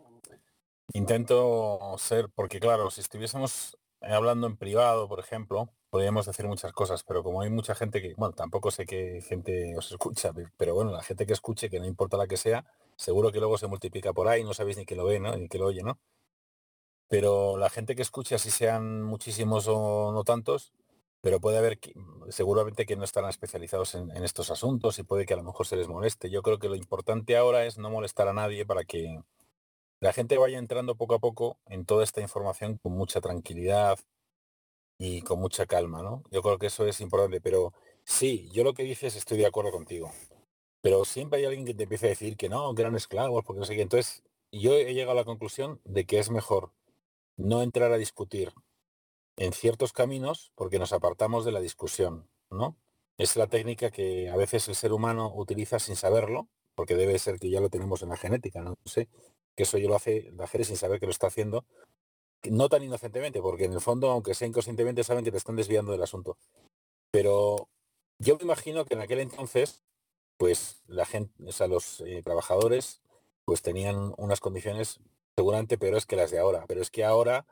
intento ser, porque claro, si estuviésemos hablando en privado, por ejemplo, podríamos decir muchas cosas, pero como hay mucha gente que, bueno, tampoco sé qué gente os escucha, pero bueno, la gente que escuche, que no importa la que sea, seguro que luego se multiplica por ahí, no sabéis ni que lo ve. Ni que lo oye, ¿no? Pero la gente que escucha, si sean muchísimos o no tantos, pero puede haber, seguramente que no estarán especializados en, estos asuntos y puede que a lo mejor se les moleste. Yo creo que lo importante ahora es no molestar a nadie para que la gente vaya entrando poco a poco en toda esta información con mucha tranquilidad, y con mucha calma, ¿no? Yo creo que eso es importante, pero sí, yo lo que dices estoy de acuerdo contigo. Pero siempre hay alguien que te empieza a decir que no, que eran esclavos, porque no sé qué. Entonces, yo he llegado a la conclusión de que es mejor no entrar a discutir en ciertos caminos porque nos apartamos de la discusión, ¿no? Es la técnica que a veces el ser humano utiliza sin saberlo, porque debe ser que ya lo tenemos en la genética, no sé, que eso yo lo hace, la hace sin saber que lo está haciendo, no tan inocentemente, porque en el fondo, aunque sea inconscientemente, saben que te están desviando del asunto. Pero yo me imagino que en aquel entonces, pues la gente, o los eh, trabajadores, pues tenían unas condiciones seguramente peores que las de ahora. Pero es que ahora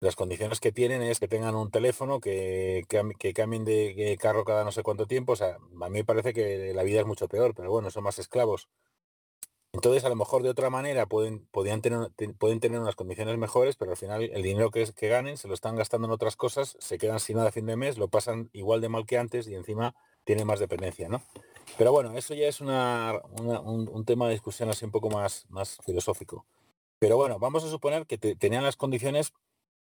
las condiciones que tienen es que tengan un teléfono, que, que, cambien de carro cada no sé cuánto tiempo. O sea, a mí me parece que la vida es mucho peor, pero bueno, son más esclavos. Entonces, a lo mejor de otra manera pueden, podían tener, pueden tener unas condiciones mejores, pero al final el dinero que, que ganen se lo están gastando en otras cosas, se quedan sin nada a fin de mes, lo pasan igual de mal que antes y encima tienen más dependencia, ¿no? Pero bueno, eso ya es una, un, tema de discusión así un poco más, más filosófico. Pero bueno, vamos a suponer que tenían las condiciones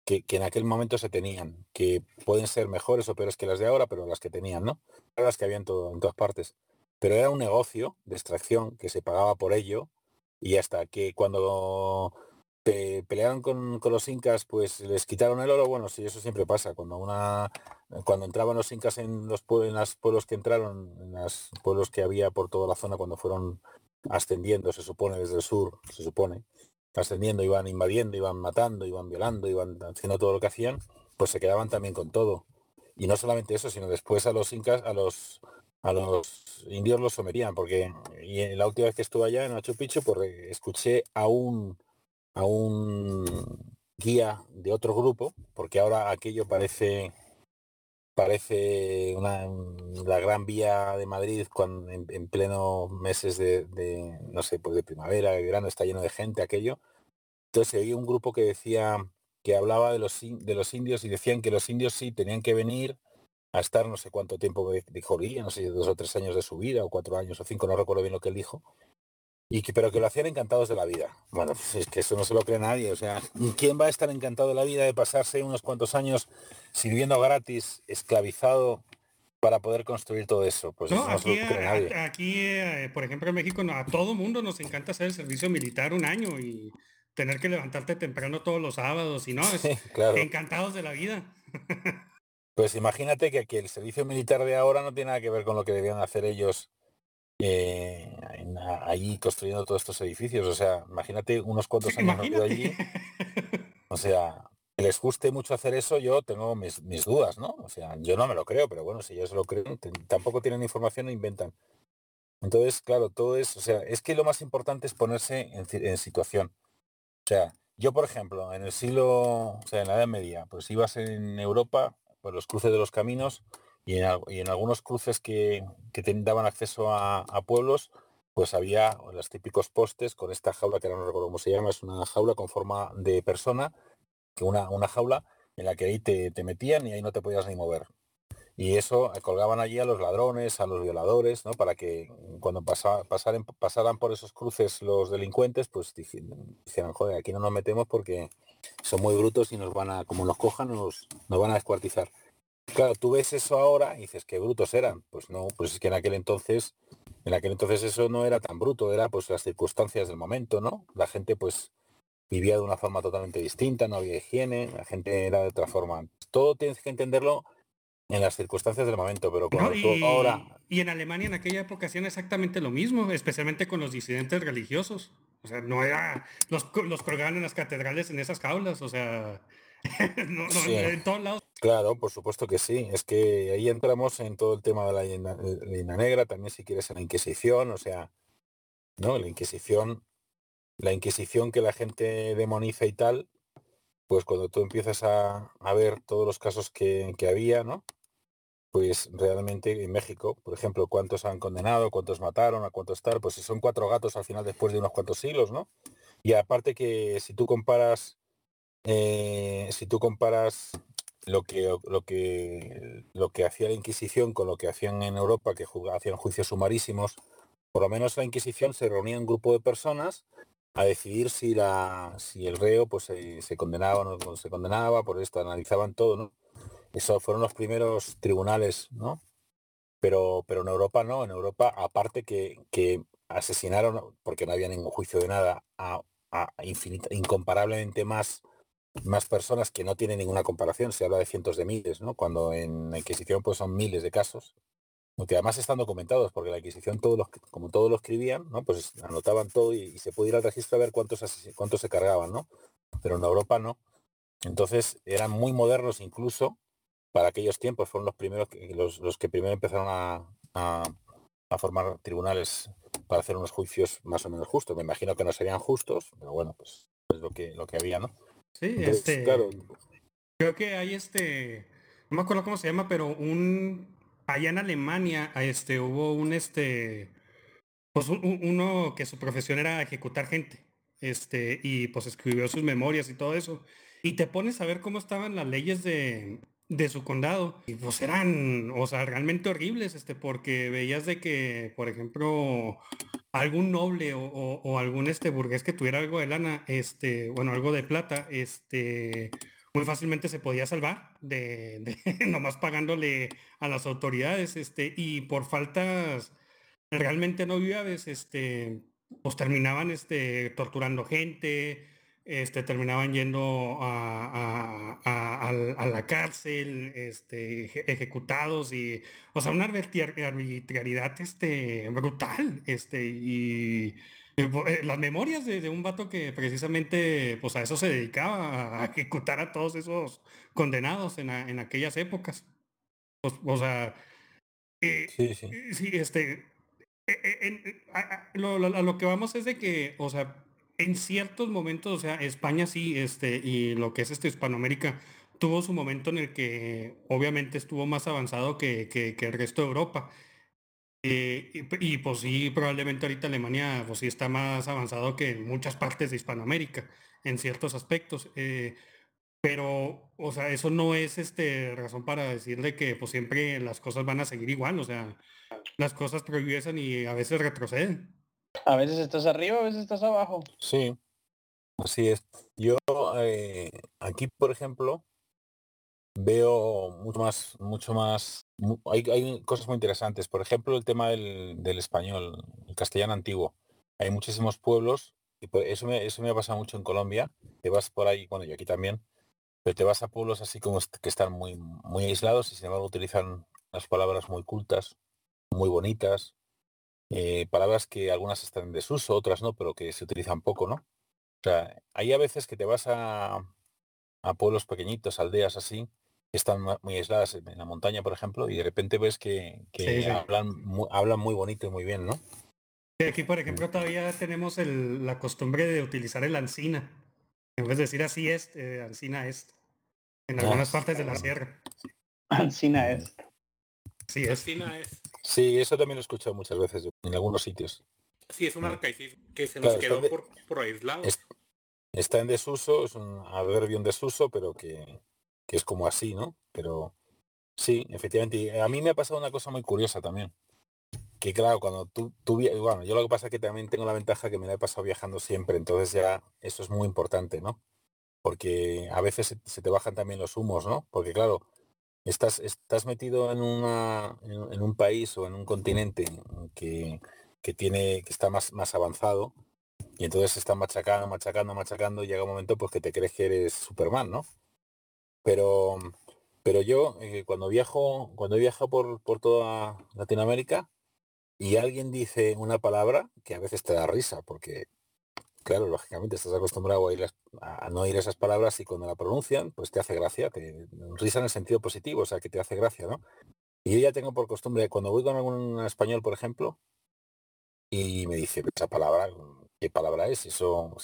que, que, en aquel momento se tenían, que pueden ser mejores o peores que las de ahora, pero las que tenían, ¿no? Las que había en, todo, en todas partes pero era un negocio de extracción que se pagaba por ello y hasta que cuando pelearon con, los incas, pues les quitaron el oro, bueno, sí, eso siempre pasa, cuando una cuando entraban los incas en los en los pueblos que entraron, en los pueblos que había por toda la zona cuando fueron ascendiendo, se supone, desde el sur, se supone, ascendiendo, iban invadiendo, iban matando, iban violando, iban haciendo todo lo que hacían, pues se quedaban también con todo. Y no solamente eso, sino después a los incas, a los a los indios los sometían, porque y la última vez que estuve allá en Machu Picchu, pues escuché a un a un guía de otro grupo, porque ahora aquello parece parece una, la gran vía de Madrid cuando en, pleno meses de, de, no sé, pues de primavera, de verano, está lleno de gente aquello. Entonces había un grupo que decía que hablaba de los de los indios y decían que los indios sí tenían que venir a estar no sé cuánto tiempo dijo no sé, dos o tres años de su vida, o cuatro años o cinco, no recuerdo bien lo que él dijo, y que, pero que lo hacían encantados de la vida. Bueno, pues es que eso no se lo cree nadie, o sea, ¿quién va a estar encantado de la vida de pasarse unos cuantos años sirviendo gratis, esclavizado, para poder construir todo eso? Pues no, aquí, se lo cree nadie. Aquí, eh, por ejemplo, en México, a todo mundo nos encanta hacer el servicio militar un año y tener que levantarte temprano todos los sábados y no, es encantados de la vida. Pues imagínate que aquí el servicio militar de ahora no tiene nada que ver con lo que debían hacer ellos eh, allí construyendo todos estos edificios. O sea, imagínate unos cuantos años allí. O sea, que les guste mucho hacer eso, yo tengo mis, dudas, ¿no? O sea, yo no me lo creo, pero bueno, si ellos lo creen, tampoco tienen información e inventan. Entonces, claro, todo es, o sea, es que lo más importante es ponerse en, en situación. O sea, yo, por ejemplo, en el siglo, o sea, en la Edad Media, pues ibas en Europa los cruces de los caminos y en, algunos cruces que, que daban acceso a, pueblos, pues había los típicos postes con esta jaula que ahora no recuerdo cómo se llama, es una jaula con forma de persona, que una, una jaula en la que ahí te, metían y ahí no te podías ni mover. Y eso eh, colgaban allí a los ladrones, a los violadores, ¿no? Para que cuando pasaran por esos cruces los delincuentes, pues dijeran, joder, aquí no nos metemos porque son muy brutos y nos van a, como nos cojan, nos, nos van a descuartizar. Claro, tú ves eso ahora y dices, qué brutos eran. Pues no, pues es que en aquel entonces, en aquel entonces eso no era tan bruto, era pues las circunstancias del momento, ¿no? La gente pues vivía de una forma totalmente distinta, no había higiene, la gente era de otra forma. Todo tienes que entenderlo en las circunstancias del momento, pero y, ahora... Y en Alemania en aquella época hacían exactamente lo mismo, especialmente con los disidentes religiosos. O sea, no era. Los, los colgaban en las catedrales en esas jaulas, o sea. no, en todos lados. Claro, por supuesto que sí. Es que ahí entramos en todo el tema de la leyenda, negra, también si quieres en la Inquisición, o sea, ¿no? La Inquisición la Inquisición que la gente demoniza y tal, pues cuando tú empiezas a, ver todos los casos que, que, había, ¿no? Pues realmente en México, por ejemplo, cuántos han condenado, cuántos mataron, a cuántos tal, pues son cuatro gatos al final después de unos cuantos siglos, ¿no? Y aparte que si tú comparas, eh, si tú comparas lo que, lo, que, lo que hacía la Inquisición con lo que hacían en Europa, que hacían juicios sumarísimos, por lo menos la Inquisición se reunía un grupo de personas a decidir si la si el reo pues se, condenaba o no se condenaba, por esto analizaban todo, ¿no? Eso fueron los primeros tribunales, ¿no? Pero, pero en Europa no, en Europa, aparte que, que asesinaron, porque no había ningún juicio de nada, a, a incomparablemente más más personas que no tienen ninguna comparación, se habla de cientos de miles, ¿no? Cuando en la Inquisición pues son miles de casos, que además están documentados, porque la Inquisición todos los, como todos lo escribían, ¿no? Pues anotaban todo y, se puede ir al registro a ver cuántos cuántos se cargaban, ¿no? Pero en Europa no. Entonces eran muy modernos incluso para aquellos tiempos, fueron los primeros que, los, los que primero empezaron a, a, a formar tribunales para hacer unos juicios más o menos justos. Me imagino que no serían justos, pero bueno, pues es lo que, lo que había, ¿no? Sí, este. Creo que hay este. No me acuerdo cómo se llama, pero un. Allá en Alemania, este, hubo un este. Pues uno que su profesión era ejecutar gente. Este, y pues escribió sus memorias y todo eso. Y te pones a ver cómo estaban las leyes de, de su condado. Y pues eran, o sea, realmente horribles, este, porque veías de que, por ejemplo, algún noble o, algún este burgués que tuviera algo de lana, este, bueno, algo de plata, este, muy fácilmente se podía salvar de, nomás pagándole a las autoridades, este, y por faltas realmente no viables, este, pues terminaban este, torturando gente, este, terminaban yendo a, la cárcel, este, ejecutados y, o sea, una arbitrariedad este, brutal, este, y, eh, las memorias de, un vato que precisamente, pues a eso se dedicaba, a ejecutar a todos esos condenados en, aquellas épocas. Pues, o sea, eh, sí, sí. sí, este, eh, lo, a lo que vamos es de que, o sea, en ciertos momentos, o sea, España sí, este, y lo que es este Hispanoamérica, tuvo su momento en el que obviamente estuvo más avanzado que, que, el resto de Europa. Eh, y, pues sí, probablemente ahorita Alemania pues sí está más avanzado que en muchas partes de Hispanoamérica, en ciertos aspectos. Eh, pero, o sea, eso no es este razón para decirle que pues siempre las cosas van a seguir igual, o sea, las cosas progresan y a veces retroceden. A veces estás arriba, a veces estás abajo. Sí, así es. Yo eh, aquí, por ejemplo, veo mucho más, mucho más, hay, cosas muy interesantes. Por ejemplo, el tema del, español, el castellano antiguo. Hay muchísimos pueblos, y eso me, eso me ha pasado mucho en Colombia. Te vas por ahí, bueno, yo aquí también, pero te vas a pueblos así como que están muy, muy aislados y sin embargo utilizan las palabras muy cultas, muy bonitas, eh, palabras que algunas están en desuso, otras no, pero que se utilizan poco, ¿no? O sea, hay a veces que te vas a, a pueblos pequeñitos, aldeas así, que están muy aisladas en la montaña, por ejemplo, y de repente ves que, Hablan, muy, hablan muy bonito y muy bien, ¿no? aquí, por ejemplo, todavía tenemos la costumbre de utilizar el ancina. En vez de decir así es, eh, ancina es. En ah, algunas partes de la sierra. Ancina es. Sí, es. Ancina es. Sí, eso también lo he escuchado muchas veces en algunos sitios. Sí, es un arcaicismo que se nos quedó por, por aislado. está en desuso, es un adverbio en desuso, pero que, que, es como así, ¿no? Pero sí, efectivamente. a mí me ha pasado una cosa muy curiosa también. Que claro, cuando tú, tú bueno, yo lo que pasa es que también tengo la ventaja que me la he pasado viajando siempre, entonces ya eso es muy importante, ¿no? Porque a veces se te bajan también los humos, ¿no? Porque claro, estás, estás metido en, una, en, un país o en un continente que, que, tiene, que está más, más avanzado y entonces está machacando, machacando, machacando y llega un momento pues que te crees que eres Superman, ¿no? Pero, pero yo eh, cuando viajo, cuando viajo por, por toda Latinoamérica y alguien dice una palabra que a veces te da risa porque Claro, lógicamente estás acostumbrado a, no oír esas palabras y cuando la pronuncian, pues te hace gracia, te risa en el sentido positivo, o sea, que te hace gracia, ¿no? Y yo ya tengo por costumbre, cuando voy con algún español, por ejemplo, y me dice esa palabra, ¿qué palabra es? Eso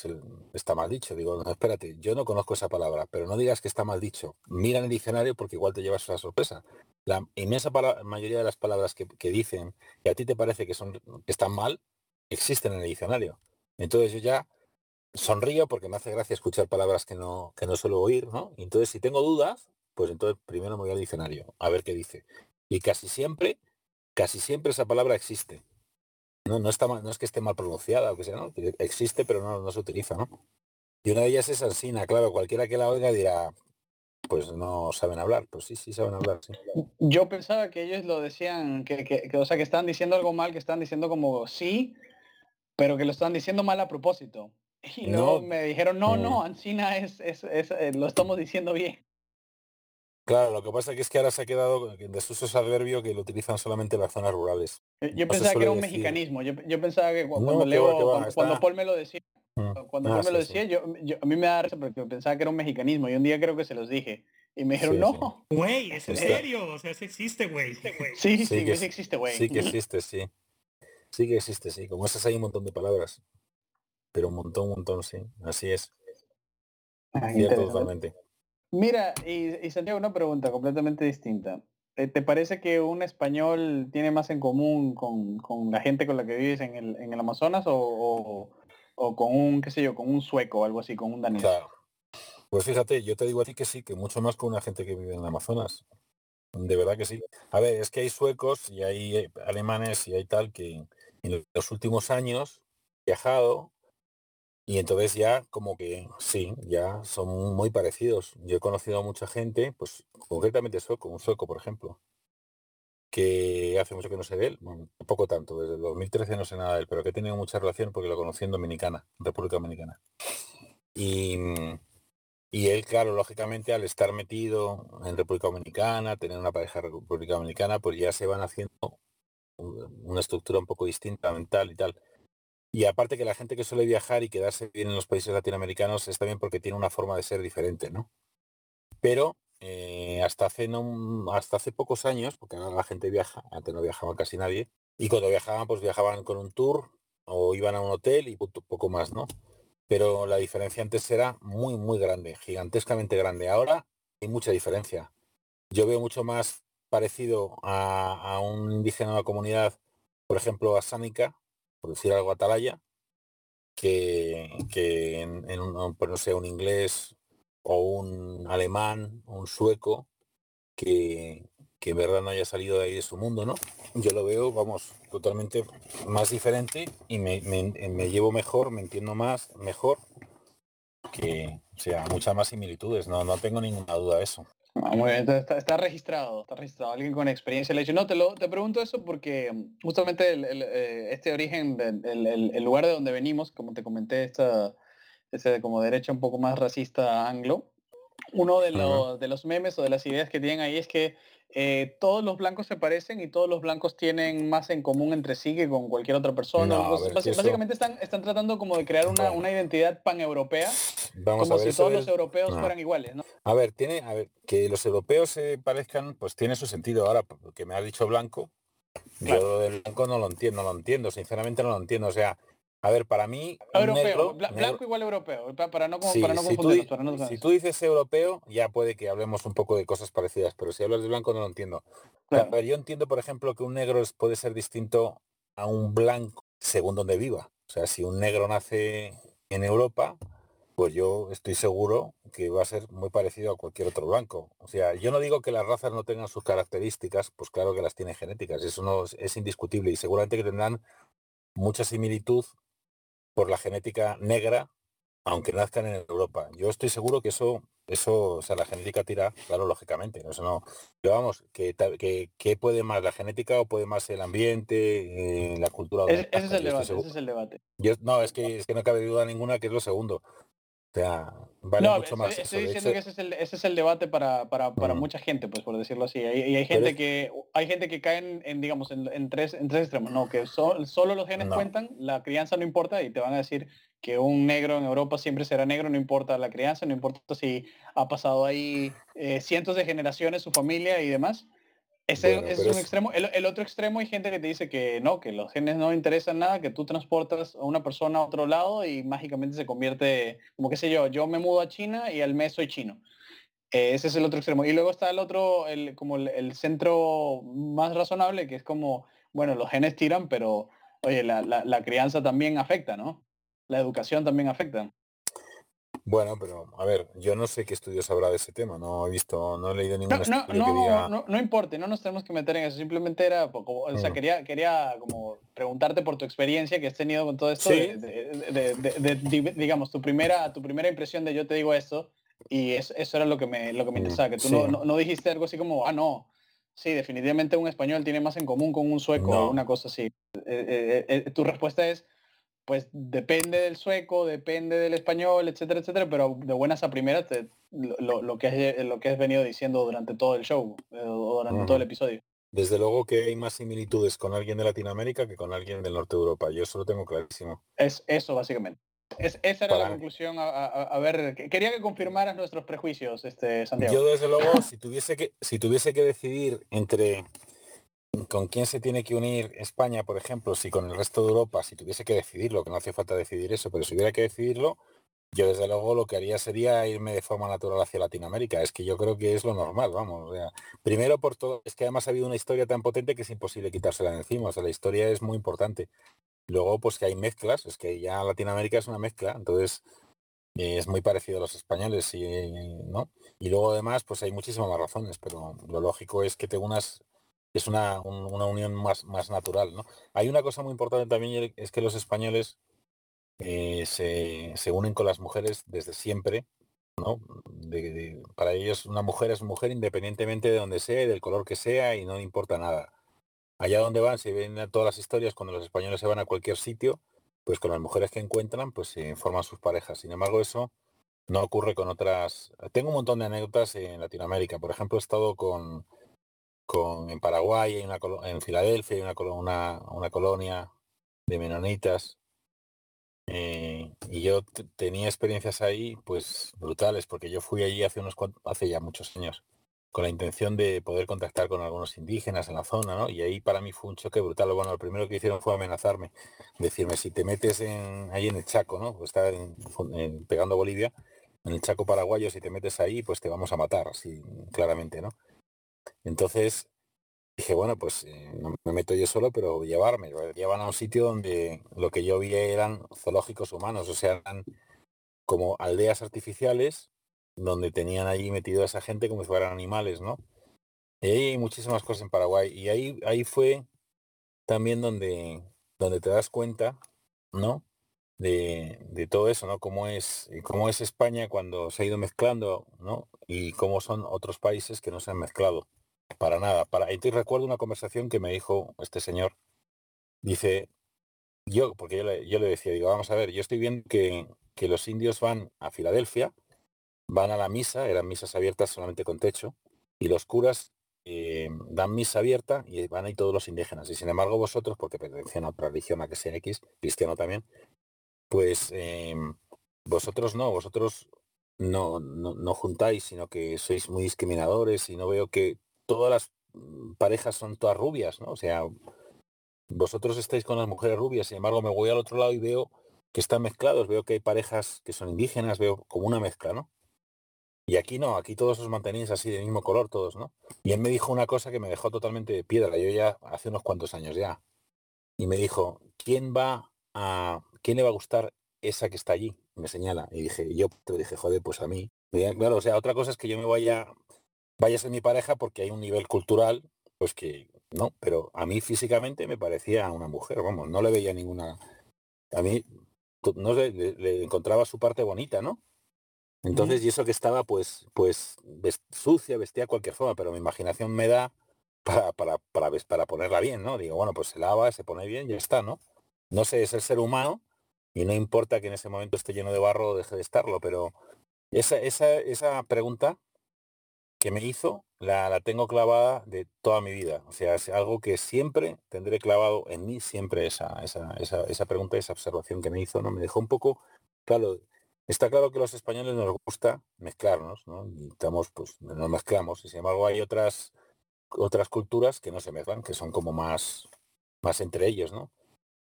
está mal dicho. Digo, no, espérate, yo no conozco esa palabra, pero no digas que está mal dicho. Mira en el diccionario porque igual te llevas una sorpresa. La inmensa mayoría de las palabras que, dicen que a ti te parece que, son, que están mal, existen en el diccionario. Entonces yo ya sonrío porque me hace gracia escuchar palabras que no, que no suelo oír, ¿no? entonces si tengo dudas, pues entonces primero me voy al diccionario a ver qué dice. Y casi siempre, casi siempre esa palabra existe. No, no, está no es que esté mal pronunciada o que sea, ¿no? Existe pero no, no se utiliza, ¿no? Y una de ellas es ansina, claro, cualquiera que la oiga dirá, pues no saben hablar, pues sí, sí saben hablar. Yo pensaba que ellos lo decían, que, que, o sea, que están diciendo algo mal, que están diciendo como sí, pero que lo están diciendo mal a propósito. Y no, me dijeron, no, no, Ancina es, es, eh, lo estamos diciendo bien. Claro, lo que pasa es que ahora se ha quedado en desuso ese adverbio que lo utilizan solamente en las zonas rurales. Eh, yo pensaba que era un mexicanismo. Yo, pensaba que cuando, leo, cuando, Paul me lo decía, mm. cuando Paul me lo decía, yo, a mí me da risa porque pensaba que era un mexicanismo. Y un día creo que se los dije. Y me dijeron, no. Güey, es en serio. O sea, sí existe, güey. Sí, sí, sí, sí existe, güey. Sí que existe, sí. Sí que existe, sí. Como esas hay un montón de palabras pero un montón, un montón, sí, así es. Ah, totalmente. Mira, y, Santiago, una pregunta completamente distinta. ¿Te, parece que un español tiene más en común con, la gente con la que vives en el, en el Amazonas o, con un, qué sé yo, con un sueco o algo así, con un danés? Claro. Pues fíjate, yo te digo a ti que sí, que mucho más con una gente que vive en el Amazonas. De verdad que sí. A ver, es que hay suecos y hay eh, alemanes y hay tal que en los últimos años viajado y entonces ya como que sí, ya son muy parecidos. Yo he conocido a mucha gente, pues concretamente sueco, un sueco, por ejemplo, que hace mucho que no sé de él, poco tanto, desde el 2013 no sé nada de él, pero que he tenido mucha relación porque lo conocí en Dominicana, República Dominicana. Y, y él, claro, lógicamente al estar metido en República Dominicana, tener una pareja República Dominicana, pues ya se van haciendo una estructura un poco distinta mental y tal. Y aparte que la gente que suele viajar y quedarse bien en los países latinoamericanos es también porque tiene una forma de ser diferente, ¿no? Pero eh, hasta, hace no, hasta hace pocos años, porque ahora la gente viaja, antes no viajaba casi nadie, y cuando viajaban, pues viajaban con un tour o iban a un hotel y poco más, ¿no? Pero la diferencia antes era muy, muy grande, gigantescamente grande. Ahora hay mucha diferencia. Yo veo mucho más parecido a, un indígena de la comunidad, por ejemplo, a Sánica, por decir algo atalaya, que, que en, un, pues no sé, un inglés o un alemán un sueco que, que en verdad no haya salido de ahí de su mundo, ¿no? Yo lo veo, vamos, totalmente más diferente y me, me llevo mejor, me entiendo más, mejor, que sea, muchas más similitudes, no, no tengo ninguna duda de eso. Ah, muy bien, está, registrado, está registrado. Alguien con experiencia le dice, no, te, lo, te pregunto eso porque mm, justamente eh, este origen, el, lugar de donde venimos, como te comenté, esta, ese como derecha un poco más racista anglo, uno de los, de los memes o de las ideas que tienen ahí es que eh, todos los blancos se parecen y todos los blancos tienen más en común entre sí que con cualquier otra persona. básicamente están, están tratando como de crear una, una identidad paneuropea, Vamos como si todos los europeos fueran iguales. ¿no? A ver, tiene, a ver, que los europeos se parezcan, pues tiene su sentido. Ahora, que me ha dicho blanco, yo del blanco no lo entiendo, no lo entiendo, sinceramente no lo entiendo. O sea, a ver, para mí. Europeo, blanco igual europeo, para no, para no confundirnos. Si tú, dices europeo, ya puede que hablemos un poco de cosas parecidas, pero si hablas de blanco no lo entiendo. yo entiendo, por ejemplo, que un negro puede ser distinto a un blanco según donde viva. O sea, si un negro nace en Europa, pues yo estoy seguro que va a ser muy parecido a cualquier otro blanco. O sea, yo no digo que las razas no tengan sus características, pues claro que las tienen genéticas, eso no es indiscutible y seguramente que tendrán mucha similitud por la genética negra, aunque nazcan en Europa. Yo estoy seguro que eso, eso, o sea, la genética tira, claro, lógicamente. Eso no. Pero vamos, que, que, puede más la genética o puede más el ambiente, eh, la cultura. ese, es el debate, ese es el debate. no, es que, es que no cabe duda ninguna que es lo segundo. O sea, vale mucho más. Estoy diciendo que ese es, el, debate para, para, mm. mucha gente, pues por decirlo así. Y hay, gente que hay gente que cae en, digamos, en, tres, en tres extremos. No, que solo los genes cuentan, la crianza no importa y te van a decir que un negro en Europa siempre será negro, no importa la crianza, no importa si ha pasado ahí eh, cientos de generaciones, su familia y demás. Ese, es un extremo. El, otro extremo hay gente que te dice que no, que los genes no interesan nada, que tú transportas a una persona a otro lado y mágicamente se convierte, como qué sé yo, yo me mudo a China y al mes soy chino. Eh, ese es el otro extremo. Y luego está el otro, el, como el, centro más razonable, que es como, bueno, los genes tiran, pero oye, la, la crianza también afecta, ¿no? La educación también afecta. Bueno, pero a ver, yo no sé qué estudios habrá de ese tema, no he visto, no he leído ningún no, estudio no, que diga... No, no, importa, no nos tenemos que meter en eso, simplemente era, como, o sea, quería, quería como preguntarte por tu experiencia que has tenido con todo esto, de, digamos, tu primera, tu primera impresión de yo te digo esto, y eso, era lo que me, lo que me mm, interesaba, que tú no, no, dijiste algo así como, ah, no, sí, definitivamente un español tiene más en común con un sueco, o una cosa así. Eh, eh, eh, tu respuesta es, pues depende del sueco, depende del español, etcétera, etcétera, pero de buenas a primeras lo, que has, lo que has venido diciendo durante todo el show eh, o durante todo el episodio. Desde luego que hay más similitudes con alguien de Latinoamérica que con alguien del norte de Europa. Yo eso lo tengo clarísimo. Es eso, básicamente. Es, esa era la conclusión. A, ver, quería que confirmaras nuestros prejuicios, este Santiago. Yo desde luego, si tuviese que, si tuviese que decidir entre ¿Con quién se tiene que unir España, por ejemplo, si con el resto de Europa, si tuviese que decidirlo, que no hace falta decidir eso, pero si hubiera que decidirlo, yo desde luego lo que haría sería irme de forma natural hacia Latinoamérica. Es que yo creo que es lo normal, vamos. primero por todo, es que además ha habido una historia tan potente que es imposible quitársela de encima. O sea, la historia es muy importante. Luego, pues que hay mezclas, es que ya Latinoamérica es una mezcla, entonces eh, es muy parecido a los españoles, y, ¿no? Y luego además, pues hay muchísimas más razones, pero lo lógico es que te unas es una, unión más, más natural. ¿no? Hay una cosa muy importante también, es que los españoles eh, se, unen con las mujeres desde siempre. ¿no? para ellos una mujer es mujer independientemente de donde sea, del color que sea, y no importa nada. Allá donde van, se ven todas las historias, cuando los españoles se van a cualquier sitio, pues con las mujeres que encuentran, pues se forman sus parejas. Sin embargo, eso no ocurre con otras. Tengo un montón de anécdotas en Latinoamérica. Por ejemplo, he estado con, con, en Paraguay, en, en Filadelfia hay una, una, colonia de menonitas. Eh, y yo tenía experiencias ahí pues brutales, porque yo fui allí hace unos hace ya muchos años, con la intención de poder contactar con algunos indígenas en la zona, ¿no? Y ahí para mí fue un choque brutal. Bueno, lo primero que hicieron fue amenazarme, decirme, si te metes en, ahí en el Chaco, ¿no? Pues está pegando a Bolivia, en el Chaco paraguayo, si te metes ahí, pues te vamos a matar, así claramente, ¿no? Entonces dije, bueno, pues eh, no me meto yo solo, pero llevarme. Llevan a un sitio donde lo que yo vi eran zoológicos humanos, o sea, eran como aldeas artificiales donde tenían allí metido a esa gente como si fueran animales, ¿no? Y ahí hay muchísimas cosas en Paraguay. Y ahí, ahí fue también donde, donde te das cuenta, ¿no? De, de, todo eso, ¿no? Cómo es, cómo es España cuando se ha ido mezclando, ¿no? Y cómo son otros países que no se han mezclado. Para nada. Para... Y recuerdo una conversación que me dijo este señor. Dice, yo, porque yo le, decía, digo, vamos a ver, yo estoy viendo que, que los indios van a Filadelfia, van a la misa, eran misas abiertas solamente con techo, y los curas eh, dan misa abierta y van ahí todos los indígenas. Y sin embargo vosotros, porque pertenecen a otra religión, a que sea X, cristiano también, pues em, vosotros no, vosotros no, no, no, juntáis, sino que sois muy discriminadores y no veo que todas las mm, parejas son todas rubias, ¿no? O sea, vosotros estáis con las mujeres rubias, sin embargo me voy al otro lado y veo que están mezclados, veo que hay parejas que son indígenas, veo como una mezcla, ¿no? Y aquí no, aquí todos os mantenéis así de mismo color todos, ¿no? Y él me dijo una cosa que me dejó totalmente de piedra, yo ya hace unos cuantos años ya. Y me dijo, ¿quién va a, quién le va a gustar esa que está allí? me señala. Y dije, yo te dije, joder, pues a mí. Claro, o sea, otra cosa es que yo me vaya vaya a ser mi pareja porque hay un nivel cultural, pues que no, pero a mí físicamente me parecía una mujer, vamos, no le veía ninguna, a mí no le, encontraba su parte bonita, ¿no? Entonces, y eso que estaba pues, pues sucia, vestía cualquier forma, pero mi imaginación me da para, para, para, para ponerla bien, ¿no? Digo, bueno, pues se lava, se pone bien, ya está, ¿no? No sé, es el ser humano y no importa que en ese momento esté lleno de barro o deje de estarlo, pero esa, esa, esa pregunta que me hizo, la, la, tengo clavada de toda mi vida. O sea, es algo que siempre tendré clavado en mí, siempre esa, esa, esa, esa pregunta, esa observación que me hizo, ¿no? Me dejó un poco, claro, está claro que los españoles nos gusta mezclarnos, ¿no? Y estamos, pues, nos mezclamos. Y sin embargo hay otras otras culturas que no se mezclan, que son como más, más entre ellos, ¿no?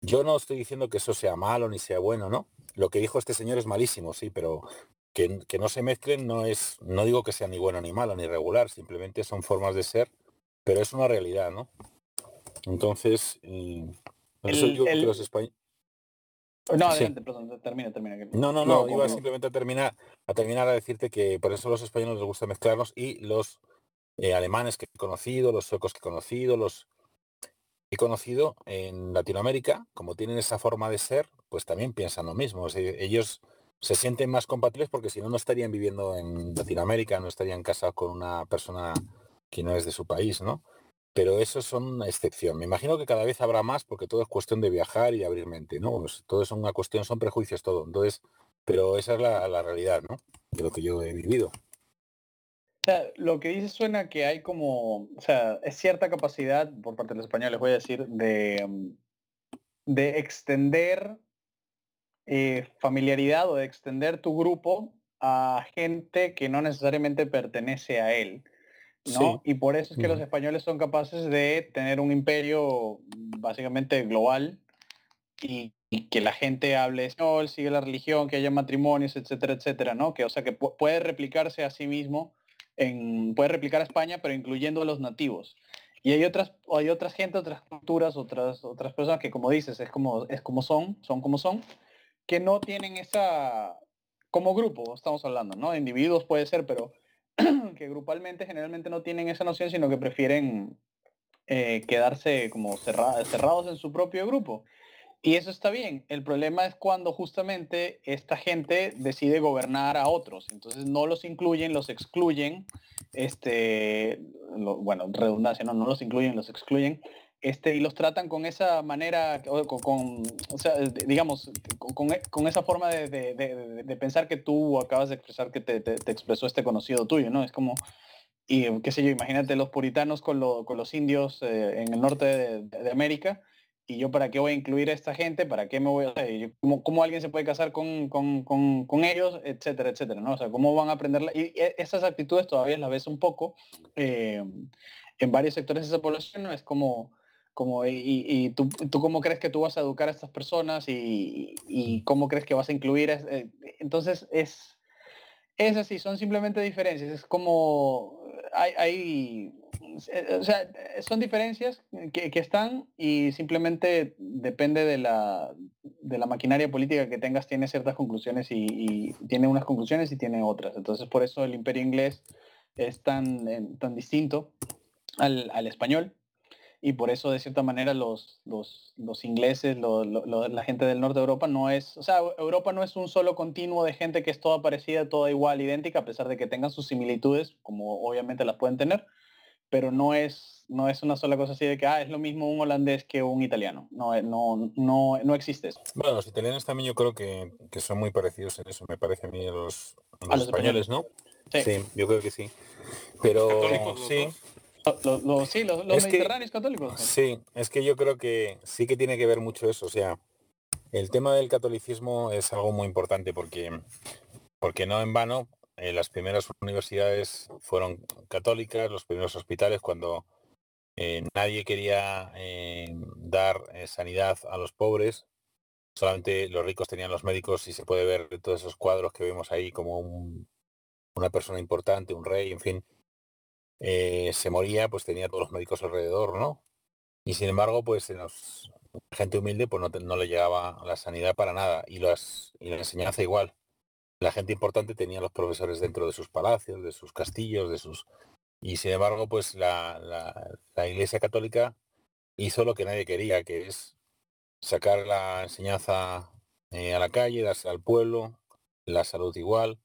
Yo no estoy diciendo que eso sea malo ni sea bueno, ¿no? Lo que dijo este señor es malísimo, sí, pero que, no se mezclen no es, no digo que sea ni bueno ni malo ni regular, simplemente son formas de ser, pero es una realidad, ¿no? Entonces, eso digo que los españoles no, adelante, perdón, termina, termina. No, no, no, iba simplemente a terminar, a terminar a decirte que por eso a los españoles les gusta mezclarnos y los eh, alemanes que he conocido, los suecos que he conocido, los he conocido en Latinoamérica, como tienen esa forma de ser, pues también piensan lo mismo. ellos se sienten más compatibles porque si no, no estarían viviendo en Latinoamérica, no estarían casados con una persona que no es de su país, ¿no? pero eso son una excepción. Me imagino que cada vez habrá más porque todo es cuestión de viajar y abrir mente, ¿no? Pues todo es una cuestión, son prejuicios todo. Entonces, pero esa es la, realidad, ¿no? De lo que yo he vivido. O sea, lo que dice suena que hay como, o sea, es cierta capacidad por parte de los españoles, voy a decir, de, mm, de extender eh, familiaridad o de extender tu grupo a gente que no necesariamente pertenece a él. ¿no? Y por eso es que los españoles son capaces de tener un imperio básicamente global y, que la gente hable español, sigue la religión, que haya matrimonios, etcétera, etcétera, ¿no? Que, o sea, que puede replicarse a sí mismo, en, puede replicar a España, pero incluyendo a los nativos. Y hay otras, hay otras gente, otras culturas, otras, otras personas que como dices, es como, es como son, son como son, que no tienen esa, como grupo, estamos hablando, ¿no? Individuos puede ser, pero que grupalmente generalmente no tienen esa noción, sino que prefieren eh, quedarse como cerrados en su propio grupo. Y eso está bien. El problema es cuando justamente esta gente decide gobernar a otros. Entonces no los incluyen, los excluyen. Este, bueno, redundancia, no, no los incluyen, los excluyen este, y los tratan con esa manera, con, digamos, con, esa forma de, pensar que tú acabas de expresar que te, expresó este conocido tuyo, ¿no? Es como, y qué sé yo, imagínate los puritanos con, los indios eh, en el norte de, América, y yo para qué voy a incluir a esta gente, para qué me voy a... ¿Cómo, cómo alguien se puede casar con, ellos, etcétera, etcétera, ¿no? O sea, cómo van a aprender... Y e, esas actitudes todavía las ves un poco eh, en varios sectores de esa población, ¿no? Es como como, y, tú, tú, cómo crees que tú vas a educar a estas personas y, cómo crees que vas a incluir. Eh, entonces es, es así, son simplemente diferencias. Es como hay, hay o sea, son diferencias que, están y simplemente depende de la, de la maquinaria política que tengas, tiene ciertas conclusiones y, tiene unas conclusiones y tiene otras. Entonces por eso el imperio inglés es tan, tan distinto al, al español y por eso de cierta manera los, los, los ingleses, la gente del norte de Europa no es, o sea, Europa no es un solo continuo de gente que es toda parecida, toda igual, idéntica, a pesar de que tengan sus similitudes, como obviamente las pueden tener, pero no es, no es una sola cosa así de que ah, es lo mismo un holandés que un italiano. No, eh, no, no, no existe eso. Bueno, los italianos también yo creo que, que son muy parecidos en eso, me parece a mí a los, los, españoles, ¿no? Sí. yo creo que sí. Pero sí. Sí, los, mediterráneos católicos. Sí, es que yo creo que sí que tiene que ver mucho eso. O sea, el tema del catolicismo es algo muy importante porque, porque no en vano eh, las primeras universidades fueron católicas, los primeros hospitales cuando eh, nadie quería eh, dar sanidad a los pobres, solamente los ricos tenían los médicos y se puede ver todos esos cuadros que vemos ahí como una persona importante, un rey, en fin. Eh, se moría, pues tenía todos los médicos alrededor, ¿no? Y sin embargo, pues en los, gente humilde pues no, le llegaba la sanidad para nada y, las, y la enseñanza igual. La gente importante tenía los profesores dentro de sus palacios, de sus castillos, de sus... Y sin embargo, pues la, la, Iglesia Católica hizo lo que nadie quería, que es sacar la enseñanza eh, a la calle, darse al pueblo, la salud igual.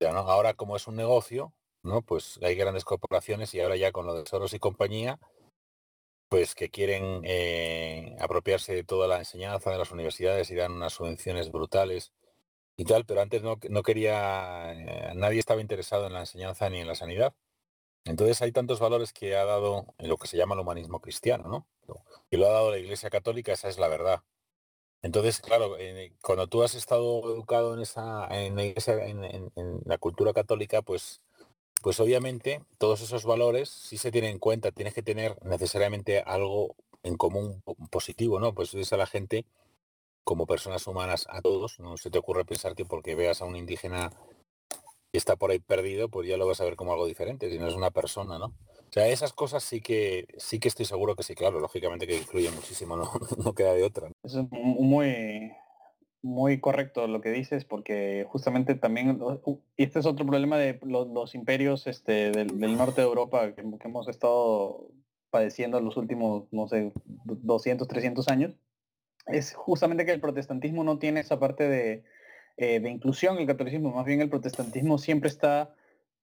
Ahora como es un negocio, ¿no? Pues hay grandes corporaciones y ahora ya con lo de Soros y compañía, pues que quieren eh, apropiarse de toda la enseñanza de las universidades y dan unas subvenciones brutales y tal, pero antes no, no quería, eh, nadie estaba interesado en la enseñanza ni en la sanidad. Entonces hay tantos valores que ha dado en lo que se llama el humanismo cristiano, ¿no? Que lo ha dado la Iglesia Católica, esa es la verdad. Entonces, claro, eh, cuando tú has estado educado en esa, en la, en la cultura católica, pues pues obviamente todos esos valores sí se tienen en cuenta, tienes que tener necesariamente algo en común positivo, ¿no? Pues es a la gente como personas humanas a todos, no se te ocurre pensar que porque veas a un indígena que está por ahí perdido, pues ya lo vas a ver como algo diferente, si no es una persona, ¿no? O sea, esas cosas sí que sí que estoy seguro que sí, claro, lógicamente que influye muchísimo, no, no queda de otra. Es muy, muy correcto lo que dices, porque justamente también, y este es otro problema de los, imperios este, del, norte de Europa que, hemos estado padeciendo en los últimos, no sé, 200, 300 años, es justamente que el protestantismo no tiene esa parte de, eh, de inclusión, el catolicismo, más bien el protestantismo siempre está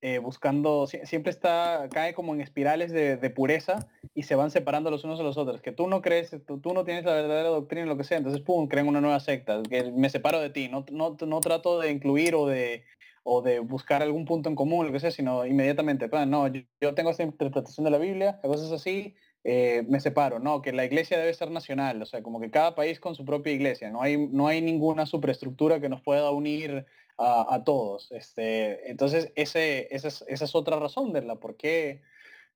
eh, buscando, siempre está, cae como en espirales de, pureza y se van separando los unos de los otros. Que tú no crees, tú, no tienes la verdadera doctrina, lo que sea, entonces, pum, crean una nueva secta, que me separo de ti, no, no, no trato de incluir o de, o de buscar algún punto en común, lo que sea, sino inmediatamente, no, yo, tengo esta interpretación de la Biblia, cosas así, eh, me separo, no, que la iglesia debe ser nacional, o sea, como que cada país con su propia iglesia, no hay, no hay ninguna superestructura que nos pueda unir a, todos. Este, entonces, ese, esa, es, otra razón de la por qué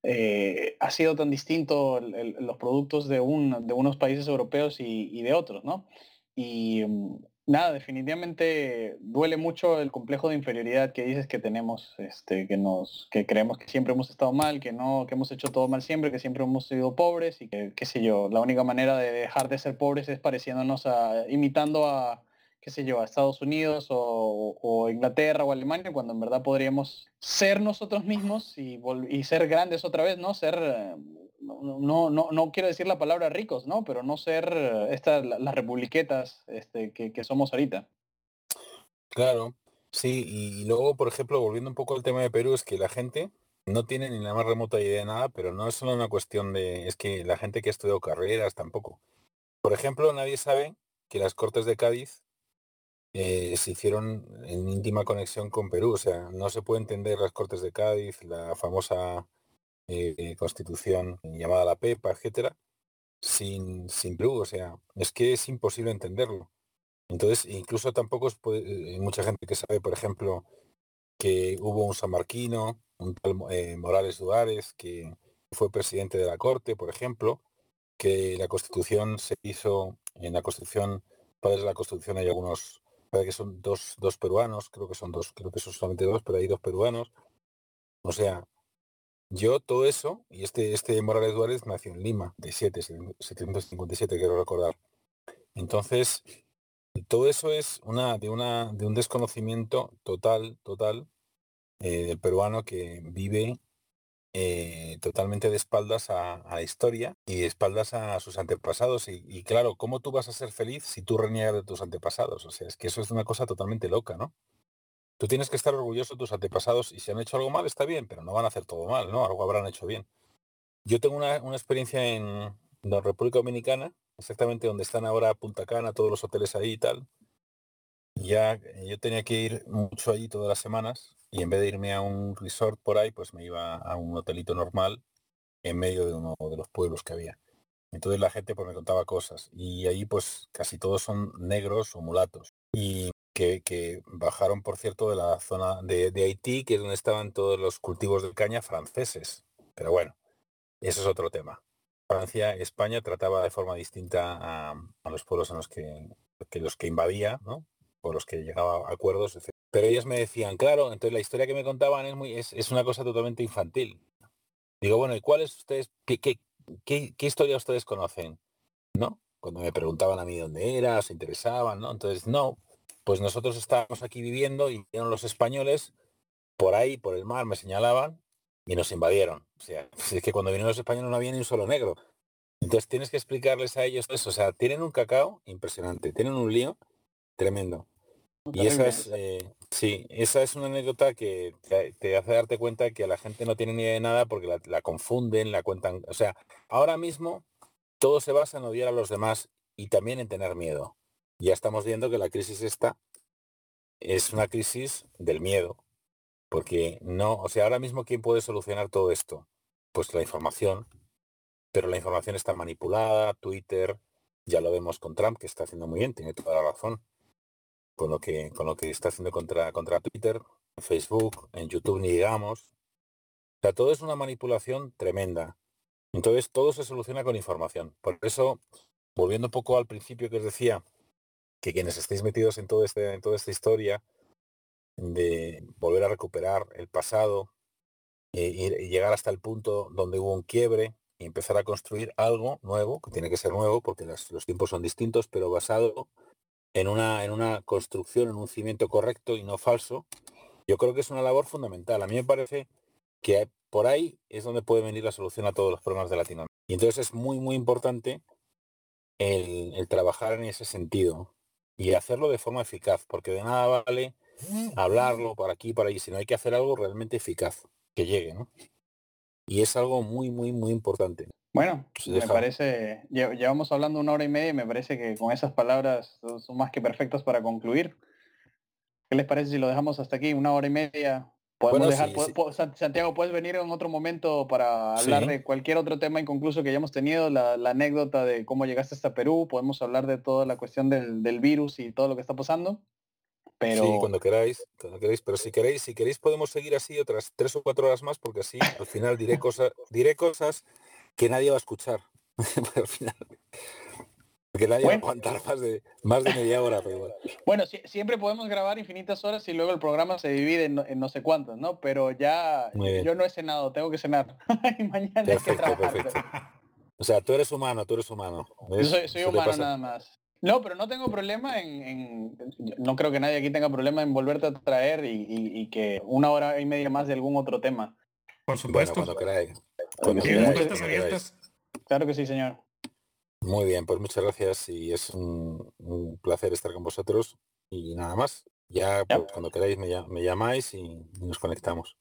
eh, ha sido tan distinto los productos de, un, de unos países europeos y, de otros, ¿no? Y mm, nada, definitivamente duele mucho el complejo de inferioridad que dices que tenemos, este, que nos, que creemos que siempre hemos estado mal, que no, que hemos hecho todo mal siempre, que siempre hemos sido pobres y que, qué sé yo, la única manera de dejar de ser pobres es pareciéndonos a, imitando a, qué sé yo, a Estados Unidos o, Inglaterra o Alemania, cuando en verdad podríamos ser nosotros mismos y, y ser grandes otra vez, ¿no? Ser, eh, no, no, no quiero decir la palabra ricos, ¿no? Pero no ser estas, las republiquetas este, que, somos ahorita. Claro, sí, y luego, por ejemplo, volviendo un poco al tema de Perú, es que la gente no tiene ni la más remota idea de nada, pero no es solo una cuestión de, es que la gente que ha estudiado carreras tampoco. Por ejemplo, nadie sabe que las Cortes de Cádiz eh, se hicieron en íntima conexión con Perú. O sea, no se puede entender las Cortes de Cádiz, la famosa eh, constitución llamada la PEPA, etcétera, sin, sin Perú. O sea, es que es imposible entenderlo. Entonces, incluso tampoco es, eh, hay mucha gente que sabe, por ejemplo, que hubo un sanmarquino, un tal Morales Duárez, que fue presidente de la Corte, por ejemplo, que la Constitución se hizo, en la Constitución, padres de la Constitución hay algunos que son dos, dos peruanos, creo que son dos, creo que son solamente dos, pero hay dos peruanos. O sea, yo todo eso, y este, este Morales Duárez nació en Lima, de 7, 757, quiero recordar. Entonces, todo eso es una de, una, de un desconocimiento total, total eh, del peruano que vive eh, totalmente de espaldas a, la historia y de espaldas a sus antepasados. Y, claro, ¿cómo tú vas a ser feliz si tú reniegas de tus antepasados? O sea, es que eso es una cosa totalmente loca, ¿no? Tú tienes que estar orgulloso de tus antepasados y si han hecho algo mal está bien, pero no van a hacer todo mal, ¿no? Algo habrán hecho bien. Yo tengo una, experiencia en la República Dominicana, exactamente donde están ahora Punta Cana, todos los hoteles ahí y tal. Ya eh, yo tenía que ir mucho allí todas las semanas y en vez de irme a un resort por ahí, pues me iba a un hotelito normal en medio de uno de los pueblos que había. Entonces la gente pues me contaba cosas y ahí pues casi todos son negros o mulatos y que, bajaron por cierto de la zona de, Haití, que es donde estaban todos los cultivos de caña franceses. Pero bueno, eso es otro tema. Francia, España trataba de forma distinta a, los pueblos en los que, que los que invadía, ¿no? por los que llegaba a acuerdos, etc. Pero ellos me decían, claro, entonces la historia que me contaban es, muy, es, una cosa totalmente infantil. Digo, bueno, ¿y cuáles ustedes, qué, qué, historia ustedes conocen? ¿No? Cuando me preguntaban a mí dónde era, se interesaban, ¿no? Entonces, no, pues nosotros estábamos aquí viviendo y vieron los españoles por ahí, por el mar, me señalaban y nos invadieron. O sea, es que cuando vinieron los españoles no había ni un solo negro. Entonces tienes que explicarles a ellos eso. O sea, tienen un cacao impresionante, tienen un lío tremendo. Y esa es, eh, sí, esa es una anécdota que te, hace darte cuenta que la gente no tiene ni idea de nada porque la, confunden, la cuentan. O sea, ahora mismo todo se basa en odiar a los demás y también en tener miedo. Ya estamos viendo que la crisis esta es una crisis del miedo. Porque no, o sea, ahora mismo ¿quién puede solucionar todo esto? Pues la información. Pero la información está manipulada, Twitter, ya lo vemos con Trump, que está haciendo muy bien, tiene toda la razón con lo que con lo que está haciendo contra contra Twitter, Facebook, en YouTube ni digamos. O sea, todo es una manipulación tremenda. Entonces todo se soluciona con información. Por eso, volviendo un poco al principio que os decía, que quienes estéis metidos en, todo este, en toda esta historia, de volver a recuperar el pasado eh, y, llegar hasta el punto donde hubo un quiebre y empezar a construir algo nuevo, que tiene que ser nuevo porque los tiempos son distintos, pero basado en una, en una construcción, en un cimiento correcto y no falso, yo creo que es una labor fundamental. A mí me parece que por ahí es donde puede venir la solución a todos los problemas de Latinoamérica. Y entonces es muy, muy importante el, trabajar en ese sentido y hacerlo de forma eficaz, porque de nada vale hablarlo por aquí, por allí, sino hay que hacer algo realmente eficaz, que llegue, ¿no? Y es algo muy, muy, muy importante. Bueno, me parece, llevamos hablando una hora y media y me parece que con esas palabras son más que perfectas para concluir. ¿Qué les parece si lo dejamos hasta aquí? Una hora y media. Podemos dejar, Santiago, puedes venir en otro momento para hablar de cualquier otro tema inconcluso que hayamos tenido, la, anécdota de cómo llegaste hasta Perú, podemos hablar de toda la cuestión del, del virus y todo lo que está pasando. Pero... Sí, cuando queráis, cuando queráis, pero si queréis, si queréis podemos seguir así otras tres o cuatro horas más, porque así al final diré cosas, diré cosas que nadie va a escuchar. al final. Porque nadie va a aguantar más de, más de media hora, pero Bueno, siempre podemos grabar infinitas horas y luego el programa se divide en no, sé cuántos, ¿no? Pero ya yo no he cenado, tengo que cenar. y mañana perfecto, hay que perfecto. O sea, tú eres humano, tú eres humano. Yo soy, humano nada más. No, pero no tengo problema en, No creo que nadie aquí tenga problema en volverte a traer y, que una hora y media más de algún otro tema. Por supuesto. cuando queráis. Claro que sí, señor. Muy bien, pues muchas gracias y es un, placer estar con vosotros. Y nada más, ya, pues, cuando queráis me, llamáis y nos conectamos.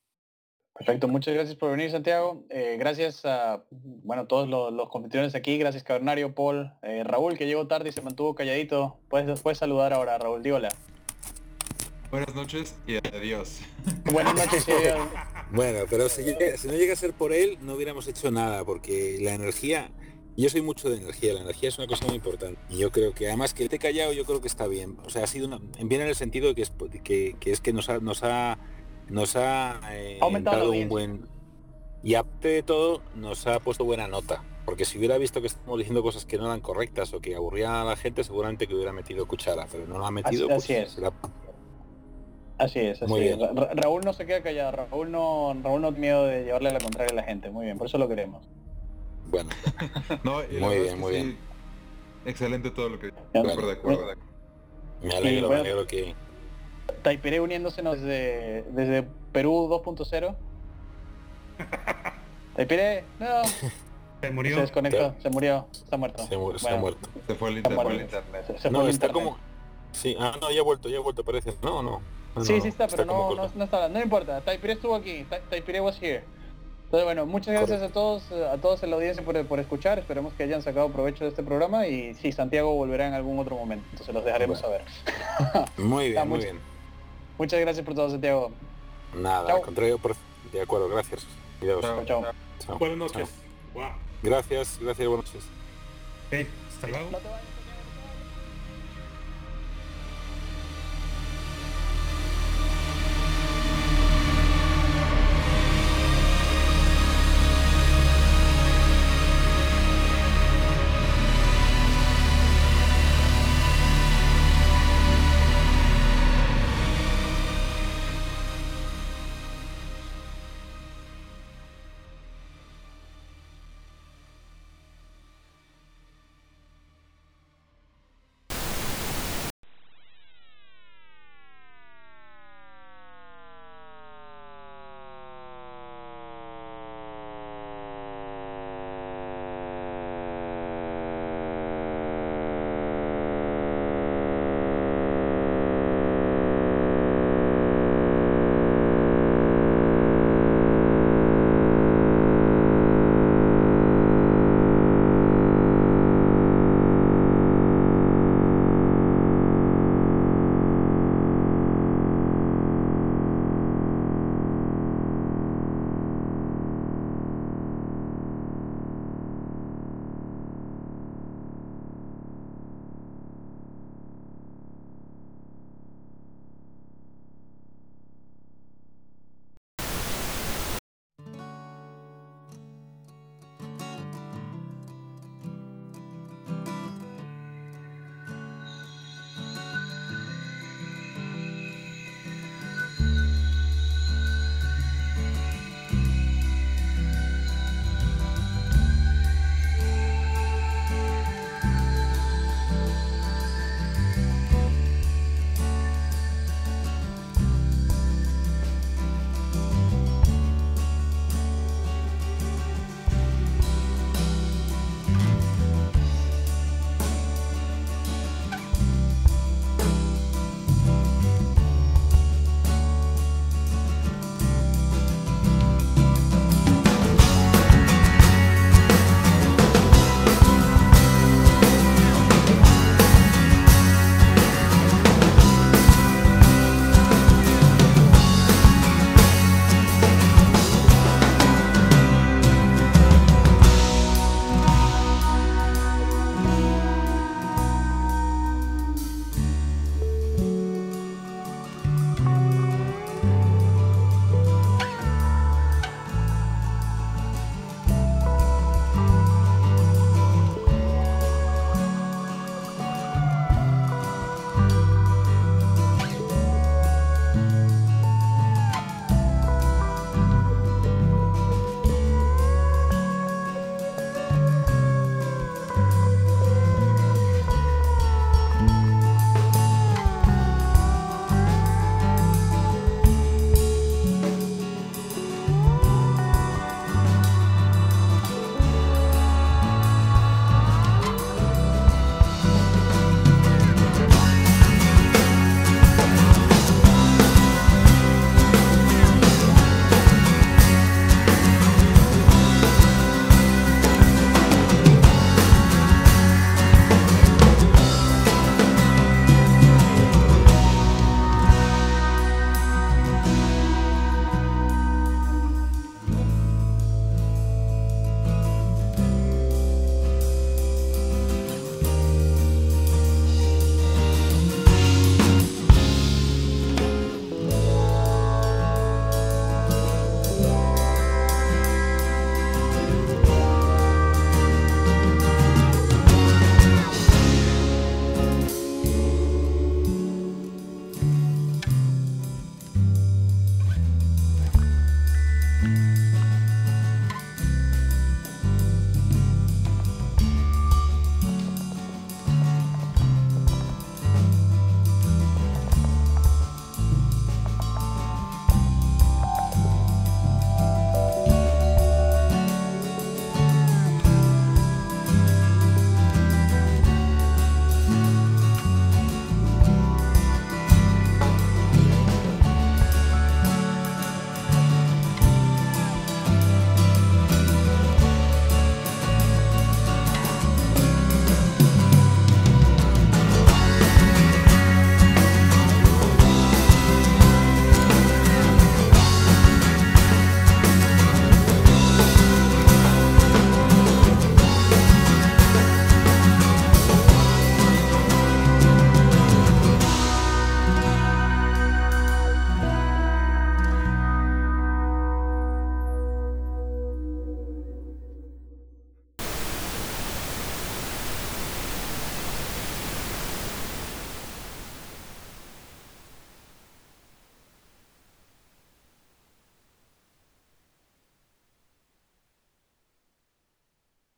Perfecto, muchas gracias por venir Santiago. Eh, gracias a bueno todos los, los, competidores aquí, gracias Cabernario, Paul, eh, Raúl que llegó tarde y se mantuvo calladito. Puedes, puedes saludar ahora, Raúl, di hola. Buenas noches y adiós. Buenas noches y adiós. Bueno, pero si, no llega a ser por él, no hubiéramos hecho nada, porque la energía, yo soy mucho de energía, la energía es una cosa muy importante. Y yo creo que además que esté callado yo creo que está bien. O sea, ha sido una, bien en el sentido de que es que, que es que nos ha, nos ha nos ha eh, dado un buen y aparte de todo nos ha puesto buena nota porque si hubiera visto que estamos diciendo cosas que no eran correctas o que aburrían a la gente seguramente que hubiera metido cuchara pero no lo ha metido así, pues, es así es así muy Raúl no se queda callado Raúl no Raúl no tiene miedo de llevarle la contraria a la gente muy bien por eso lo queremos bueno muy bien muy bien excelente todo lo que me alegro me alegro que Taipiré uniéndosenos desde, desde Perú 2.0. Taipiré, no. Se murió. Se desconectó, se murió, está muerto. Se, murió, está muerto. Se fue el, internet. Se, no, está como... Sí, ah, no, ya ha vuelto, ya ha vuelto, parece. No, no. Sí, sí está, pero no, no, no, está No importa, Taipiré estuvo aquí. Taipiré was here. Entonces, bueno, muchas gracias a todos, a todos en la audiencia por, por, escuchar. Esperemos que hayan sacado provecho de este programa y sí, Santiago volverá en algún otro momento. Entonces los dejaremos saber. Muy bien, muy bien. Muchas gracias por todo, Santiago. Nada, al contrario, de acuerdo, gracias. Chao, chao. Buenas noches. Gracias, gracias, buenas noches. hasta luego.